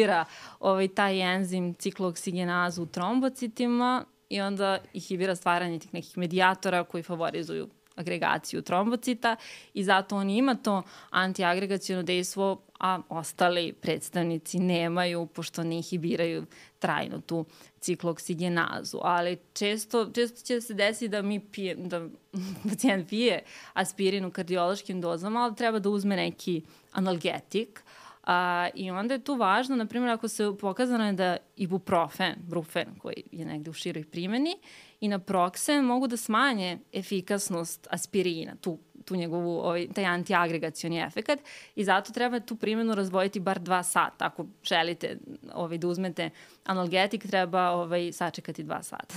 ovaj, taj enzim cikloksigenazu u trombocitima i onda inhibira stvaranje tih nekih medijatora koji favorizuju agregaciju trombocita i zato on ima to antiagregacijono dejstvo, a ostali predstavnici nemaju, pošto ne inhibiraju trajno tu cikloksigenazu. Ali često, često će se desiti da mi pije, da pacijent pije aspirin u kardiološkim dozama, ali treba da uzme neki analgetik, A, I onda je tu važno, na primjer, ako se pokazano je da ibuprofen, brufen, koji je negde u široj primjeni, i na proksen mogu da smanje efikasnost aspirina, tu, tu njegovu, ovaj, taj antiagregacioni efekat i zato treba tu primjenu razvojiti bar dva sata. Ako želite ovaj, da uzmete analgetik, treba ovaj, sačekati dva sata.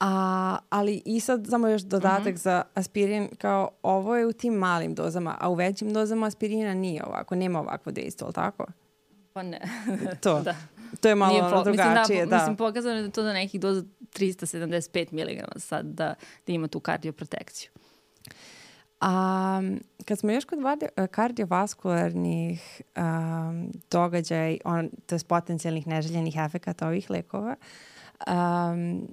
A, ali i sad samo još dodatak mm -hmm. za aspirin, kao ovo je u tim malim dozama, a u većim dozama aspirina nije ovako, nema ovakvo dejstvo, ali tako? Pa ne. to. da. To je malo Nije ono drugačije, mislim, da, da. Mislim, pokazano je da to da nekih doza 375 mg sad da, da ima tu kardioprotekciju. A kad smo još kod kardiovaskularnih um, događaja, on, to je potencijalnih neželjenih efekata ovih lekova, um,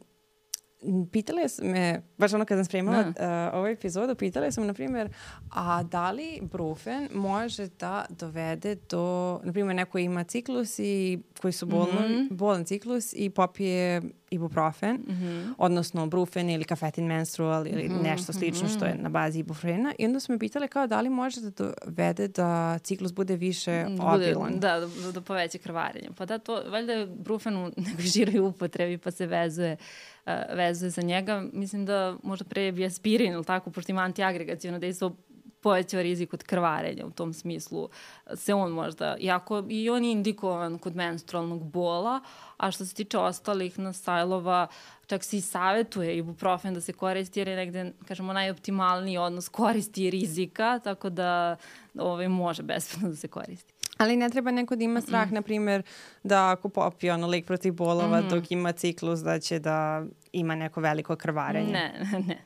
pitale su me, baš ono kad sam spremala da. uh, ovu epizodu, pitale su me, na primjer, a da li brufen može da dovede do, na primjer, neko ima ciklus i koji su bolno, mm -hmm. bolan ciklus i popije ibuprofen, mm -hmm. odnosno brufen ili kafetin menstrual ili mm -hmm. nešto slično što je mhm. na bazi ibuprofena. I onda su me pitale kao da li može da dovede da ciklus bude više bude, obilan. Da, da, da poveće krvarenje. Pa da, to, valjda je brufen u nekoj žiroj upotrebi pa se vezuje uh, vezuje za njega. Mislim da možda pre bi aspirin ili tako, pošto ima antiagregacijono dejstvo povećava rizik od krvarenja u tom smislu se on možda, iako i on je indikovan kod menstrualnog bola, a što se tiče ostalih nasajlova, čak se i savjetuje ibuprofen da se koristi jer je negde, kažemo, najoptimalniji odnos koristi i rizika, tako da ovaj, može bespredno da se koristi. Ali ne treba neko da ima strah, mm. na primjer, da ako popije ono lik protiv bolova mm. dok ima ciklus, da će da ima neko veliko krvarenje. Ne, ne,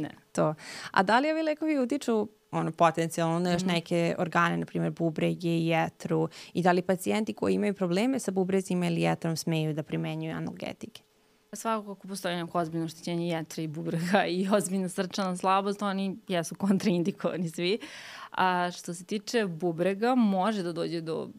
ne. To. A da li ovi lekovi utiču ono, potencijalno na još mm neke organe, na primjer bubrege i jetru i da li pacijenti koji imaju probleme sa bubrezima ili jetrom smeju da primenjuju analgetike? Svakako ako postoji neko ozbiljno oštećenje jetra i bubrega i ozbiljna srčana slabost, oni jesu kontraindikovani svi. A što se tiče bubrega, može da dođe do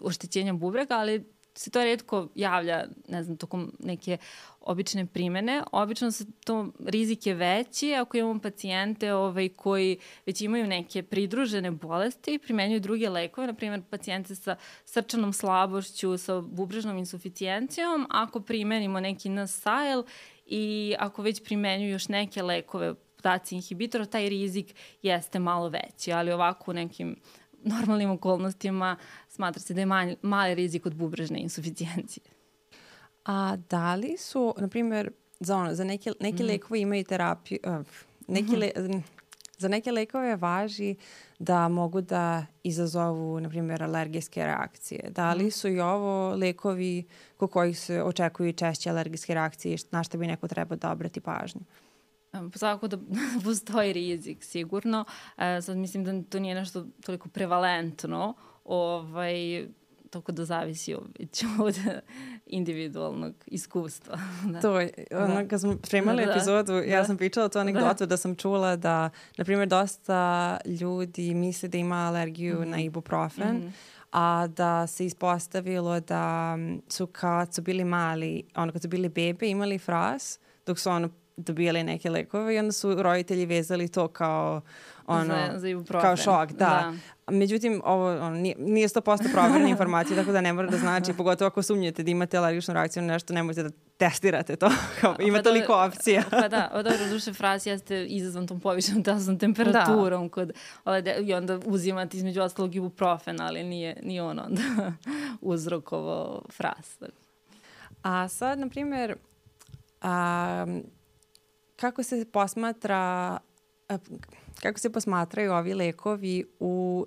oštećenja bubrega, ali se to redko javlja, ne znam, tokom neke obične primene. Obično se to rizik je veći ako imamo pacijente ovaj, koji već imaju neke pridružene bolesti i primenjuju druge lekove, na primjer pacijente sa srčanom slabošću, sa bubrežnom insuficijencijom, ako primenimo neki NSAIL i ako već primenjuju još neke lekove podaci inhibitora, taj rizik jeste malo veći, ali ovako u nekim normalnim okolnostima smatra se da je mali, mali rizik od bubrežne insuficijencije. A da li su, na primjer, za, ono, za neke, neke mm. lekove imaju terapiju, uh, neki mm -hmm. le, za neke lekove važi da mogu da izazovu, na primjer, alergijske reakcije. Da li mhm. su i ovo lekovi ko kojih se očekuju češće alergijske reakcije na što bi neko trebao da obrati pažnju? Svako da postoji rizik, sigurno. E, sad mislim da to nije nešto toliko prevalentno, ovaj, toko da zavisi od individualnog iskustva. da. To je, ono, da. kad smo spremali da, epizodu, da. ja sam pričala to anegdotu da. da sam čula da, na primjer, dosta ljudi misle da ima alergiju mm -hmm. na mhm. ibuprofen, mm -hmm a da se ispostavilo da su kad su bili mali, ono kad su bili bebe imali fras, dok su ono dobijali neke lekove i onda su roditelji vezali to kao ono, za, za ibuprofen. kao šok, da. da. Međutim, ovo ono, nije, nije 100% proverena informacija, tako da ne mora da znači, pogotovo ako sumnjate da imate alergičnu reakciju na nešto, nemojte da testirate to. Kao, ima pa toliko da, opcija. pa da, o dobro, duše fraz jeste izazvan tom povišenom telesnom temperaturom da. kod, ovaj, de, i onda uzimate između ostalog ibuprofen, ali nije, nije on onda uzrokovo fraz. A sad, na primjer, a, kako se posmatra a, kako se posmatraju ovi lekovi u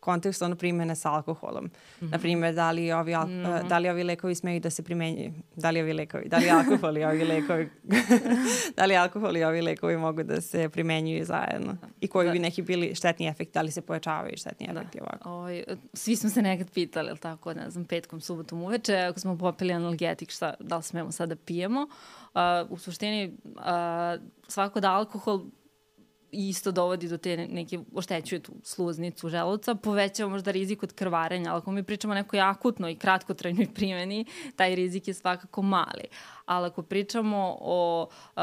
kontekstu ono primene sa alkoholom. Mm -hmm. Naprimjer, da li, ovi, al, mm -hmm. da li ovi lekovi smeju da se primenjuju, da li ovi lekovi, da li alkohol i ovi lekovi, da li alkohol i ovi lekovi mogu da se primenjuju zajedno i koji da. bi neki bili štetni efekti, da li se pojačavaju štetni da. efekti ovako. Oj, ovaj, svi smo se nekad pitali, ili tako, ne znam, petkom, subotom uveče, ako smo popili analgetik, šta, da li smemo sada da pijemo. Uh, u suštini, svako da alkohol isto dovodi do te neke, oštećuje tu sluznicu želuca, povećava možda rizik od krvarenja, ali ako mi pričamo o nekoj akutnoj i kratkotrajnoj primjeni, taj rizik je svakako mali. Ali ako pričamo o uh,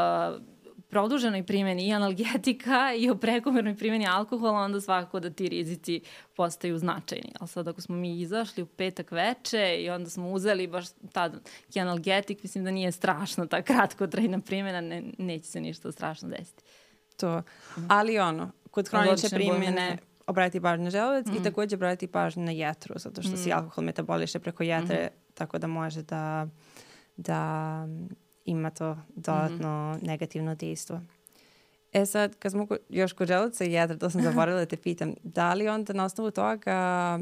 produženoj primjeni i analgetika i o prekomernoj primjeni alkohola, onda svakako da ti rizici postaju značajni. Ali sad ako smo mi izašli u petak veče i onda smo uzeli baš tad analgetik, mislim da nije strašno ta kratkotrajna primjena, ne, neće se ništa strašno desiti to. Ali ono, kod hronične primjene obratiti pažnju na želudac mm. i takođe obratiti pažnju na jetru, zato što mm. se alkohol metaboliše preko jetre, mm. tako da može da, da ima to dodatno mm. negativno dejstvo. E sad, kad smo još kod želuca i jedra, to sam zaboravila da te pitam, da li onda na osnovu toga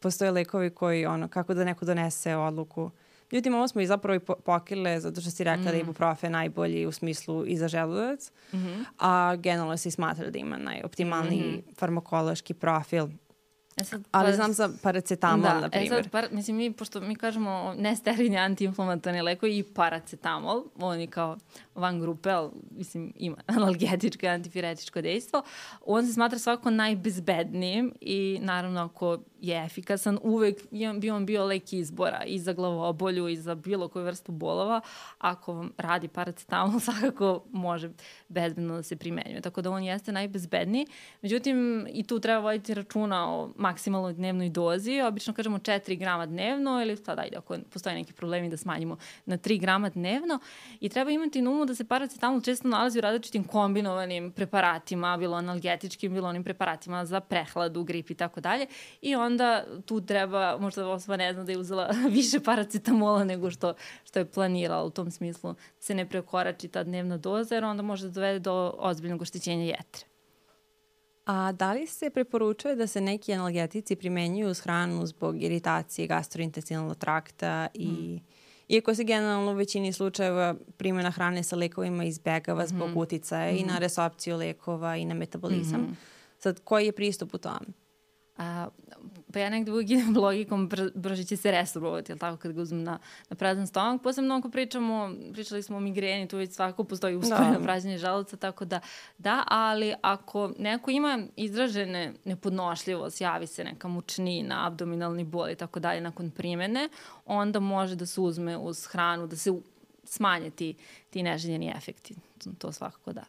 postoje lekovi koji, ono, kako da neko donese odluku Međutim, ovo smo i zapravo i pokrile zato što si rekla mm. da je mm. ibuprofen najbolji u smislu i za želudac, mm -hmm. a generalno se smatra da ima najoptimalniji mm -hmm. farmakološki profil E sad, Ali pa, znam za paracetamol, da, na primjer. E sad, par, mislim, mi, pošto mi kažemo nesterilni antiinflamatorni leko i paracetamol, on je kao van grupe, ali, mislim, ima analgetičko i antifiretičko dejstvo, on se smatra svako najbezbednijim i naravno ako je efikasan, uvek bi on bio lek izbora i za glavobolju i za bilo koju vrstu bolova. Ako vam radi paracetamol, svakako može bezbedno da se primenjuje. Tako da on jeste najbezbedniji. Međutim, i tu treba voditi računa o maksimalnoj dnevnoj dozi. Obično kažemo 4 grama dnevno ili sad ajde, ako postoje neki problemi da smanjimo na 3 grama dnevno. I treba imati na umu da se paracetamol često nalazi u različitim kombinovanim preparatima, bilo analgetičkim, bilo onim preparatima za prehladu, grip i tako dalje. I on onda tu treba, možda osoba ne zna da je uzela više paracetamola nego što, što je planirala u tom smislu se ne prekorači ta dnevna doza jer onda može da dovede do ozbiljnog oštećenja jetre. A da li se preporučuje da se neki analgetici primenjuju uz hranu zbog iritacije gastrointestinalnog trakta i mm. Iako se generalno u većini slučajeva primjena hrane sa lekovima izbegava zbog mm -hmm. uticaja mm -hmm. i na mhm. resorpciju lekova i na metabolizam. Mm -hmm. Sad, koji je pristup u tome? A, pa ja negde uvijek idem logikom br brže će se restorovati, jel tako, kad ga uzmem na, na prazan stomak. Posebno ako pričamo, pričali smo o migreni, tu već svako postoji usporeno da. pražnje želuca, tako da da, ali ako neko ima izražene nepodnošljivost, javi se neka mučnina, abdominalni bol i tako dalje nakon primene, onda može da se uzme uz hranu, da se smanje ti, ti neželjeni efekti. To svakako da.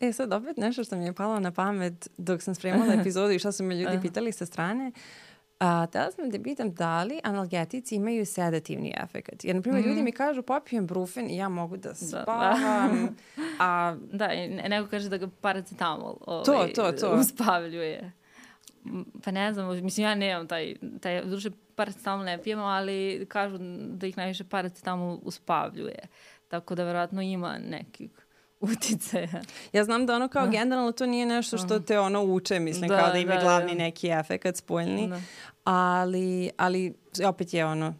E sad opet nešto što mi je palo na pamet dok sam spremala epizodu i što su me ljudi pitali sa strane. A, tela sam da pitam da li analgetici imaju sedativni efekt. Jer, na primjer, mm. ljudi mi kažu popijem brufen i ja mogu da, da, da. spavam. Da, a... da i neko kaže da ga paracetamol ovaj, to, to, to. uspavljuje. Pa ne znam, mislim ja nemam taj, taj duše paracetamol ne pijem, ali kažu da ih najviše paracetamol uspavljuje. Tako da verovatno ima nekih uticaja. Ja znam da ono kao da. generalno to nije nešto što te ono uče, mislim, da, kao da ima da, glavni da. neki efekt spoljni, da. ali, ali opet je ono,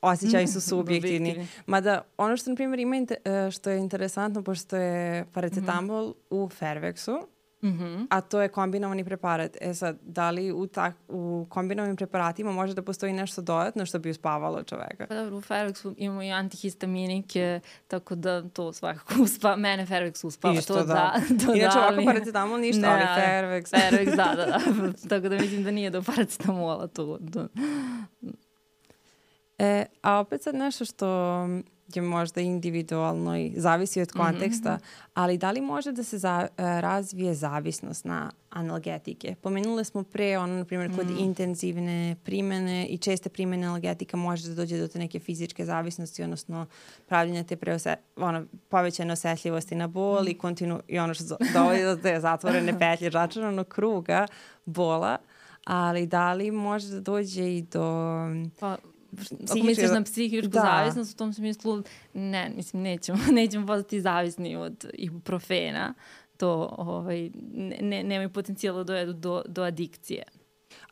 osjećaji su subjektivni. Mada ono što, na primjer, ima, e, što je interesantno, pošto je paracetamol mm -hmm. u Fairvexu, Mm -hmm. A to je kombinovani preparat. E sad, da li u, tak, u kombinovanim preparatima može da postoji nešto dodatno što bi uspavalo čoveka? Pa dobro, u Fervexu imamo i antihistaminike, tako da to svakako uspa, mene Fervex uspava. Isto, to da. da to Inače, da, ovako paracetamol ništa, ne, ali Fervex. Fervex, da, da, da. tako da mislim da nije do paracetamola to. Da. E, a opet sad nešto što je možda individualno i zavisi od konteksta, mm -hmm. ali da li može da se za, uh, razvije zavisnost na analgetike? Pomenule smo pre, ono, na primjer, kod mm. intenzivne primene i česte primene analgetika može da dođe do te neke fizičke zavisnosti, odnosno pravljenja te preose, ono, povećane osetljivosti na bol mm. i, kontinu, i ono što dovodi do te zatvorene petlje začaranog kruga bola, ali da li može da dođe i do... Pa, ako misliš na psihičku da. zavisnost u tom smislu, ne, mislim, nećemo, nećemo postati zavisni od ibuprofena. To ovaj, ne, nemaju potencijala da dojedu do, do adikcije.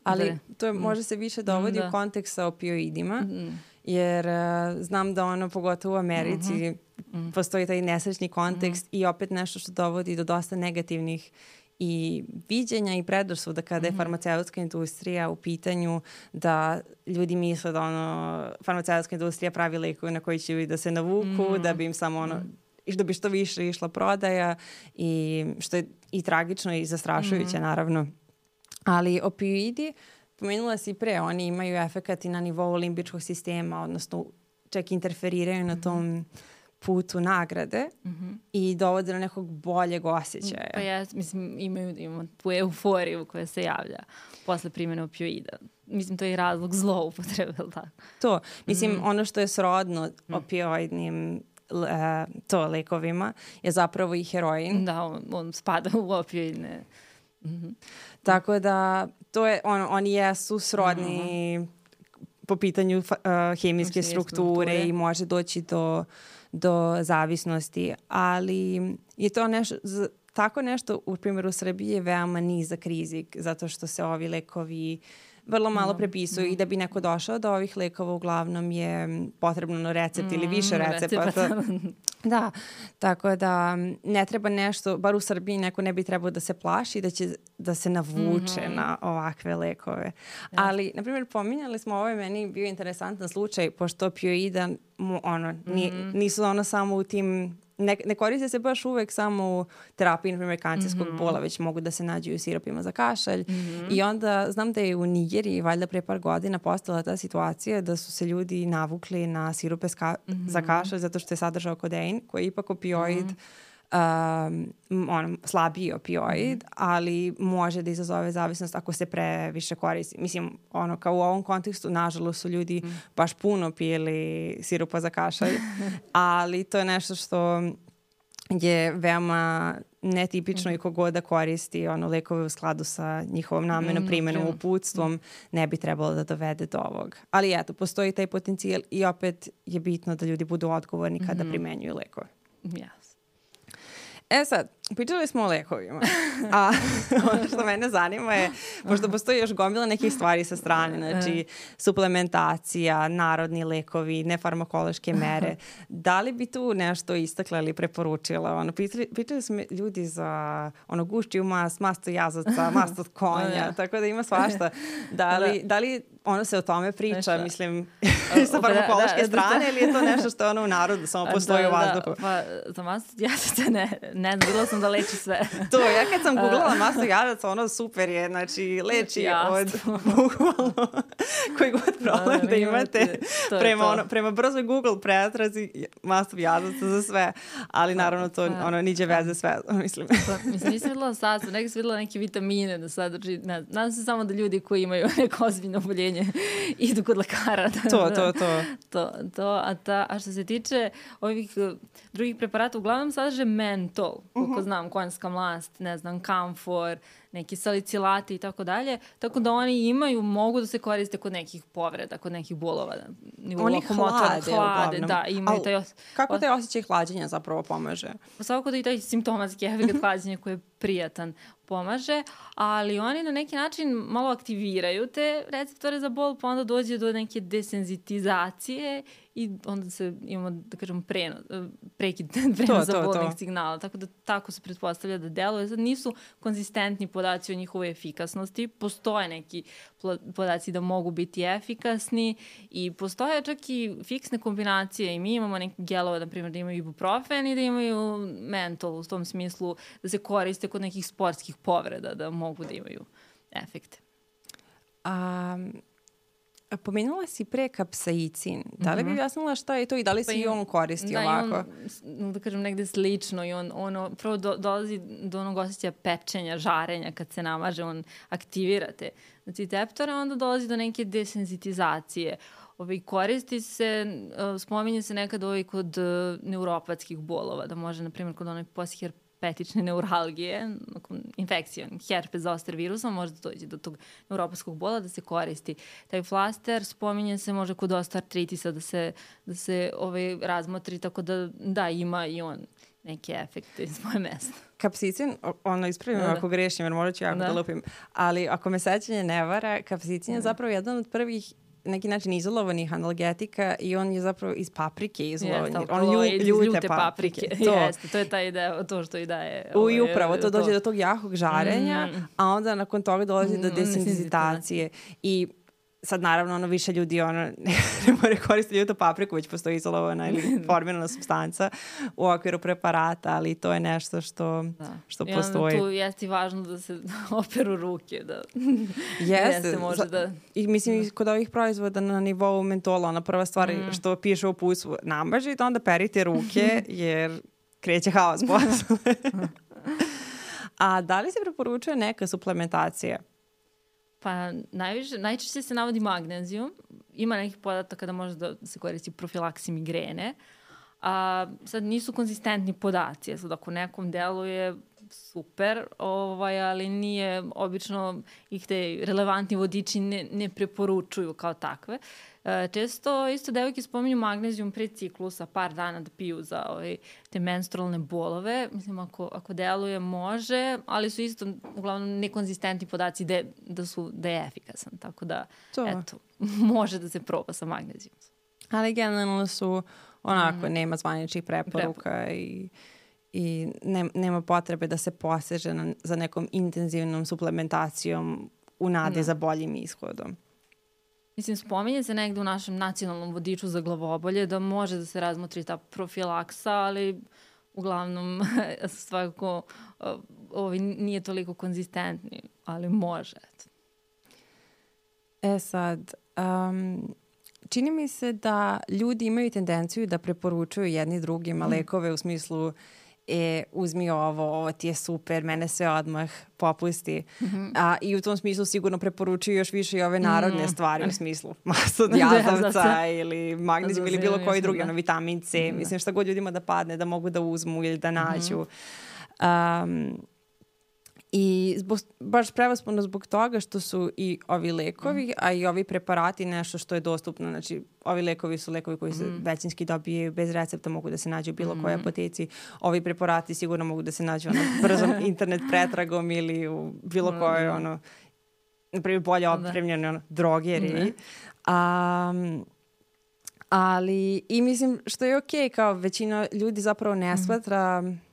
Ali da. to je, mm. može se više dovodi da. u kontekst sa opioidima, mm. jer uh, znam da ono, pogotovo u Americi, mm -hmm. postoji taj nesrećni kontekst mm. i opet nešto što dovodi do dosta negativnih i viđenja i predrasuda kada je mhm. farmaceutska industrija u pitanju da ljudi misle da ono farmaceutska industrija pravi lekove na koji će da se navuku, mm -hmm. da bi im samo ono -hmm. da bi što više išla prodaja i što je i tragično i zastrašujuće mm -hmm. naravno. Ali opioidi, pomenula si pre, oni imaju efekat i na nivou limbičkog sistema, odnosno čak interferiraju na mhm. tom mm -hmm putu nagrade mm -hmm. i dovode do nekog boljeg osjećaja. Pa ja, mislim, imaju, imamo tu euforiju koja se javlja posle primjene opioida. Mislim, to je razlog zloupotrebe, ili tako? To. Mislim, mm. ono što je srodno mm. opioidnim uh, to lekovima je zapravo i heroin. Da, on, on spada u opioidne. Mm -hmm. Tako da, to je, on, oni jesu srodni mm -hmm. po pitanju uh, hemijske strukture, strukture i može doći do do zavisnosti, ali je to nešto, tako nešto u primjeru Srbije je veoma nizak rizik zato što se ovi lekovi vrlo malo mm, prepisuju mm. i da bi neko došao do ovih lekova uglavnom je potrebno recept mm, ili više recepata. da, tako da ne treba nešto, bar u Srbiji neko ne bi trebao da se plaši da će da se navuče mm -hmm. na ovakve lekove. Ja. Ali, na primjer, pominjali smo ovo je meni bio interesantan slučaj, pošto opioida ono, ni, mm -hmm. nisu ono samo u tim ne, ne koriste se baš uvek samo u terapiji, na primjer, kancerskog mm -hmm. bola, već mogu da se nađu u sirupima za kašalj. Mm -hmm. I onda znam da je u Nigeriji, valjda pre par godina, postala ta situacija da su se ljudi navukli na sirupe ska mm -hmm. za kašalj zato što je sadržao kodein, koji je ipak opioid mm -hmm um, on, slabiji opioid, mm. ali može da izazove zavisnost ako se previše koristi. Mislim, ono, kao u ovom kontekstu, nažalost su ljudi mm. baš puno pili sirupa za kašalj, ali to je nešto što je veoma netipično mm. i kogod da koristi ono lekove u skladu sa njihovom namenom, mm, primenom, uputstvom, mm. ne bi trebalo da dovede do ovog. Ali eto, postoji taj potencijal i opet je bitno da ljudi budu odgovorni kada mm primenjuju lekove. Yes. E sad, pričali smo o lekovima, a ono što mene zanima je, pošto postoji još gomila nekih stvari sa strane, znači suplementacija, narodni lekovi, nefarmakološke mere, da li bi tu nešto istakla ili preporučila? Ono, pitali, pitali smo ljudi za ono, gušćiju mas, masto jazaca, masto od konja, tako da ima svašta. Da li, da. da li ono se o tome priča, Nešto. mislim, sa farmakološke da, da, strane da, ili je to nešto što je ono u narodu, samo postoji da, u vazduhu? Da, pa za masto jazaca ne, ne znam, bilo sam da leči sve. to, ja kad sam googlala masto jazaca, ono super je, znači leči Jasno. od bukvalno koji god problem da, da imate to prema, to. Ono, prema brzoj Google pretrazi masto jazaca za sve, ali naravno to da. ono niđe veze sve, mislim. pa, mislim, nisam videla sastav, nekaj sam videla neke vitamine da sadrži, ne, nadam se samo da ljudi koji imaju neko ozbiljno oboljenje lečenje, idu kod lekara. Da, to, to, to. to, to a, ta, a što se tiče ovih uh, drugih preparata, uglavnom sadrže mentol, koliko uh -huh. znam, konjska mlast, ne znam, kamfor, neki salicilati i tako dalje, tako da oni imaju, mogu da se koriste kod nekih povreda, kod nekih bolova. Oni hlade, hlade da, imaju Al, taj os... Kako taj osjećaj hlađenja zapravo pomaže? Svakako da i taj simptomatski efekt hlađenja koji je prijatan pomaže, ali oni na neki način malo aktiviraju te receptore za bol, pa onda dođe do neke desenzitizacije i onda se imamo, da kažem, preno, prekid prenosa bolnih signala. Tako da tako se pretpostavlja da deluje. Sad nisu konzistentni podaci o njihovoj efikasnosti. Postoje neki podaci da mogu biti efikasni i postoje čak i fiksne kombinacije i mi imamo neke gelove, na primjer, da imaju ibuprofen i da imaju mentol u tom smislu da se koriste kod nekih sportskih povreda da mogu da imaju efekte. Um, Pomenula si pre kapsaicin. Da li bi Mhm. objasnila šta je to i da li se Pa i on koristi da, ovako? on, s- da kažem, negde slično i on, ono, prvo do, dolazi do onog osjećaja pečenja, žarenja kad se namaže, on aktivira te receptore, a onda dolazi do neke desenzitizacije. Ovaj, koristi se, uh, spominje se nekad ovaj kod uh, neuropatskih bolova, da može, na primjer, kod onoj postherpetične neuralgije, nakon infekcije, herpes zoster virusom, može da dođe do tog neuropatskog bola da se koristi. Taj flaster spominje se može kod osteoartritisa da se, da se ovaj, razmotri, tako da da, ima i on neke efekte iz moje mesta. Kapsicin, ono ispravim Da, da. ako grešim, jer morat ću jako da. Da. lupim, ali ako me sećanje ne vara, kapsicin je Da. zapravo jedan od prvih neki način izolovanih analgetika i on je zapravo iz paprike izolovan. Jeste, on lju, ljute, ljute paprike. paprike. To. Jeste, to je ta ideja, to što i daje. U, I ovaj, upravo, to dođe do tog jakog žarenja, Mm. a onda nakon toga dolazi do Mm, desenzitacije. I sad naravno ono više ljudi ono ne more koristiti ljutu papriku, već postoji izolovana ili formirana substanca u okviru preparata, ali to je nešto što, Da. što I onda postoji. tu jeste i važno da se operu ruke, da Jeste, se može da... I mislim i kod ovih proizvoda na nivou mentola, ona prva stvar Mm. što piše u pusu, namažite, onda perite ruke, jer kreće haos posle. A da li se preporučuje neka suplementacija? Pa najviše, najčešće se navodi magnezijum. Ima nekih podataka da može da se koristi profilaksi migrene. A, sad nisu konzistentni podaci. Sad ako nekom deluje super, ovaj, ali nije obično ih te relevantni vodiči ne, ne preporučuju kao takve. E, često isto devojke spominju magnezijum pre ciklusa, par dana da piju za ovaj, te menstrualne bolove. Mislim, ako, ako deluje, može, ali su isto uglavnom nekonzistentni podaci da, da, su, da je efikasan. Tako da, To. eto, može da se proba sa magnezijom. Ali generalno su onako, Mhm. nema zvaničnih preporuka i, i ne, nema potrebe da se poseže na, za nekom intenzivnom suplementacijom u nadi Da. za boljim ishodom. Mislim, spominje se negde u našem nacionalnom vodiču za glavobolje da može da se razmotri ta profilaksa, ali uglavnom svakako uh, ovaj, nije toliko konzistentni, ali može. E sad, um, čini mi se da ljudi imaju tendenciju da preporučuju jedni drugima lekove u smislu e, uzmi ovo, ovo ti je super, mene sve odmah popusti. A, I u tom smislu sigurno preporučuju još više i ove narodne stvari u smislu masa od Da, jazavca ili magnezijum ili bilo koji drugi, da. ono vitamin C, mislim šta god ljudima da padne, da mogu da uzmu ili da nađu. Um, I zbog, baš prevaspuno zbog toga što su i ovi lekovi, a i ovi preparati nešto što je dostupno. Znači, ovi lekovi su lekovi koji se većinski dobijaju bez recepta, mogu da se nađu u bilo kojoj apoteci. Ovi preparati sigurno mogu da se nađu ono, brzom internet pretragom ili u bilo kojoj, ono, na primjer, bolje opremljene ono, drogeriji. Um, ali, i mislim, što je okej, kao većina ljudi zapravo ne smatra, o-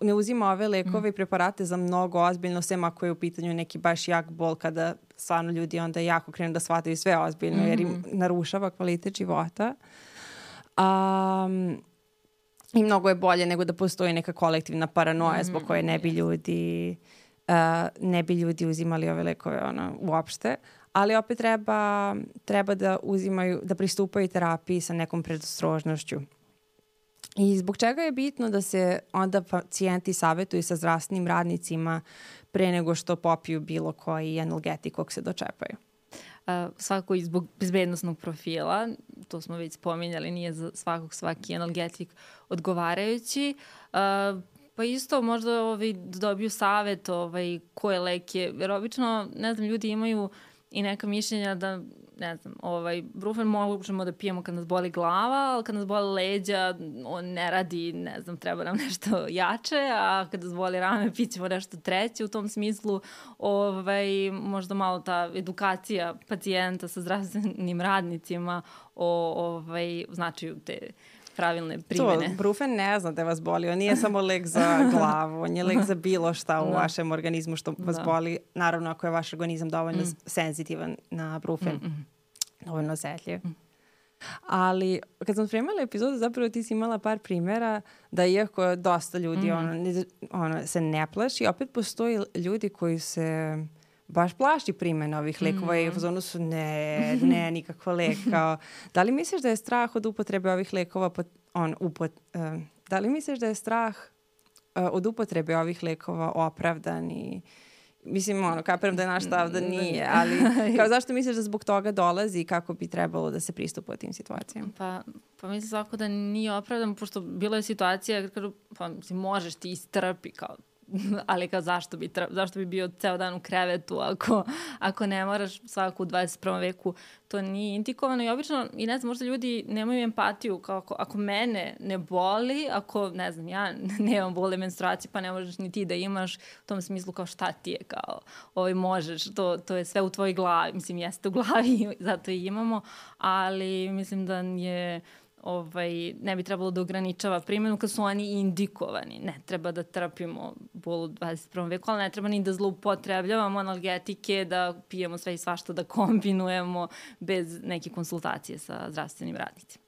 ne uzima ove lekove i preparate za mnogo ozbiljno, sem ako je u pitanju neki baš jak bol, kada stvarno ljudi onda jako krenu da shvataju sve ozbiljno, jer im narušava kvalitet života. Um, I mnogo je bolje nego da postoji neka kolektivna paranoja zbog koje ne bi ljudi uh, ne bi ljudi uzimali ove lekove ono, uopšte. Ali opet treba, treba da uzimaju, da pristupaju terapiji sa nekom predostrožnošću. I zbog čega je bitno da se onda pacijenti savjetuju sa zdravstvenim radnicima pre nego što popiju bilo koji analgetik kog se dočepaju? Uh, svakako i zbog bezbednostnog profila, to smo već spominjali, nije za svakog svaki analgetik odgovarajući. Uh, pa isto možda ovaj, dobiju savet ovaj, koje leke, jer obično, ne znam, ljudi imaju i neka mišljenja da ne znam, ovaj, brufen možemo da pijemo kad nas boli glava, ali kad nas boli leđa, on ne radi, ne znam, treba nam nešto jače, a kad nas boli rame, pićemo nešto treće. U tom smislu, ovaj, možda malo ta edukacija pacijenta sa zdravstvenim radnicima o ovaj, značaju te pravilne primene. To, brufen ne zna da vas boli, on nije samo lek za glavu, on je lek za bilo šta u Da. vašem organizmu što vas Da. boli. Naravno, ako je vaš organizam dovoljno Mm. senzitivan na brufen, Mm, dovoljno osetljiv. Ali kad sam spremala epizodu, zapravo ti si imala par primjera da iako dosta ljudi Mhm. ono, ne, ono, se ne plaši, opet postoji ljudi koji se baš plaši primjena ovih lekova mm. i u zonu su ne, ne, nikakva lek. Kao, da li misliš da je strah od upotrebe ovih lekova, pot, on, upot, uh, da li misliš da je strah uh, od upotrebe ovih lekova opravdan i Mislim, ono, kapiram da je naš stav da nije, ali kao zašto misliš da zbog toga dolazi i kako bi trebalo da se pristupa tim situacijama? Pa, pa mislim svako da nije opravdan, pošto bilo je situacija, kada, pa mislim, možeš ti istrpi kao ali kao zašto bi, zašto bi bio ceo dan u krevetu ako, ako ne moraš svako u 21. veku to nije indikovano i obično i ne znam možda ljudi nemaju empatiju kao ako, ako mene ne boli ako ne znam ja nemam bole menstruacije pa ne možeš ni ti da imaš u tom smislu kao šta ti je kao ovaj možeš to, to je sve u tvojoj glavi mislim jeste u glavi zato i imamo ali mislim da je ovaj, ne bi trebalo da ograničava primjenu kad su oni indikovani. Ne treba da trpimo bol u 21. veku, ali ne treba ni da zloupotrebljavamo analgetike, da pijemo sve i svašta, da kombinujemo bez neke konsultacije sa zdravstvenim radnicima.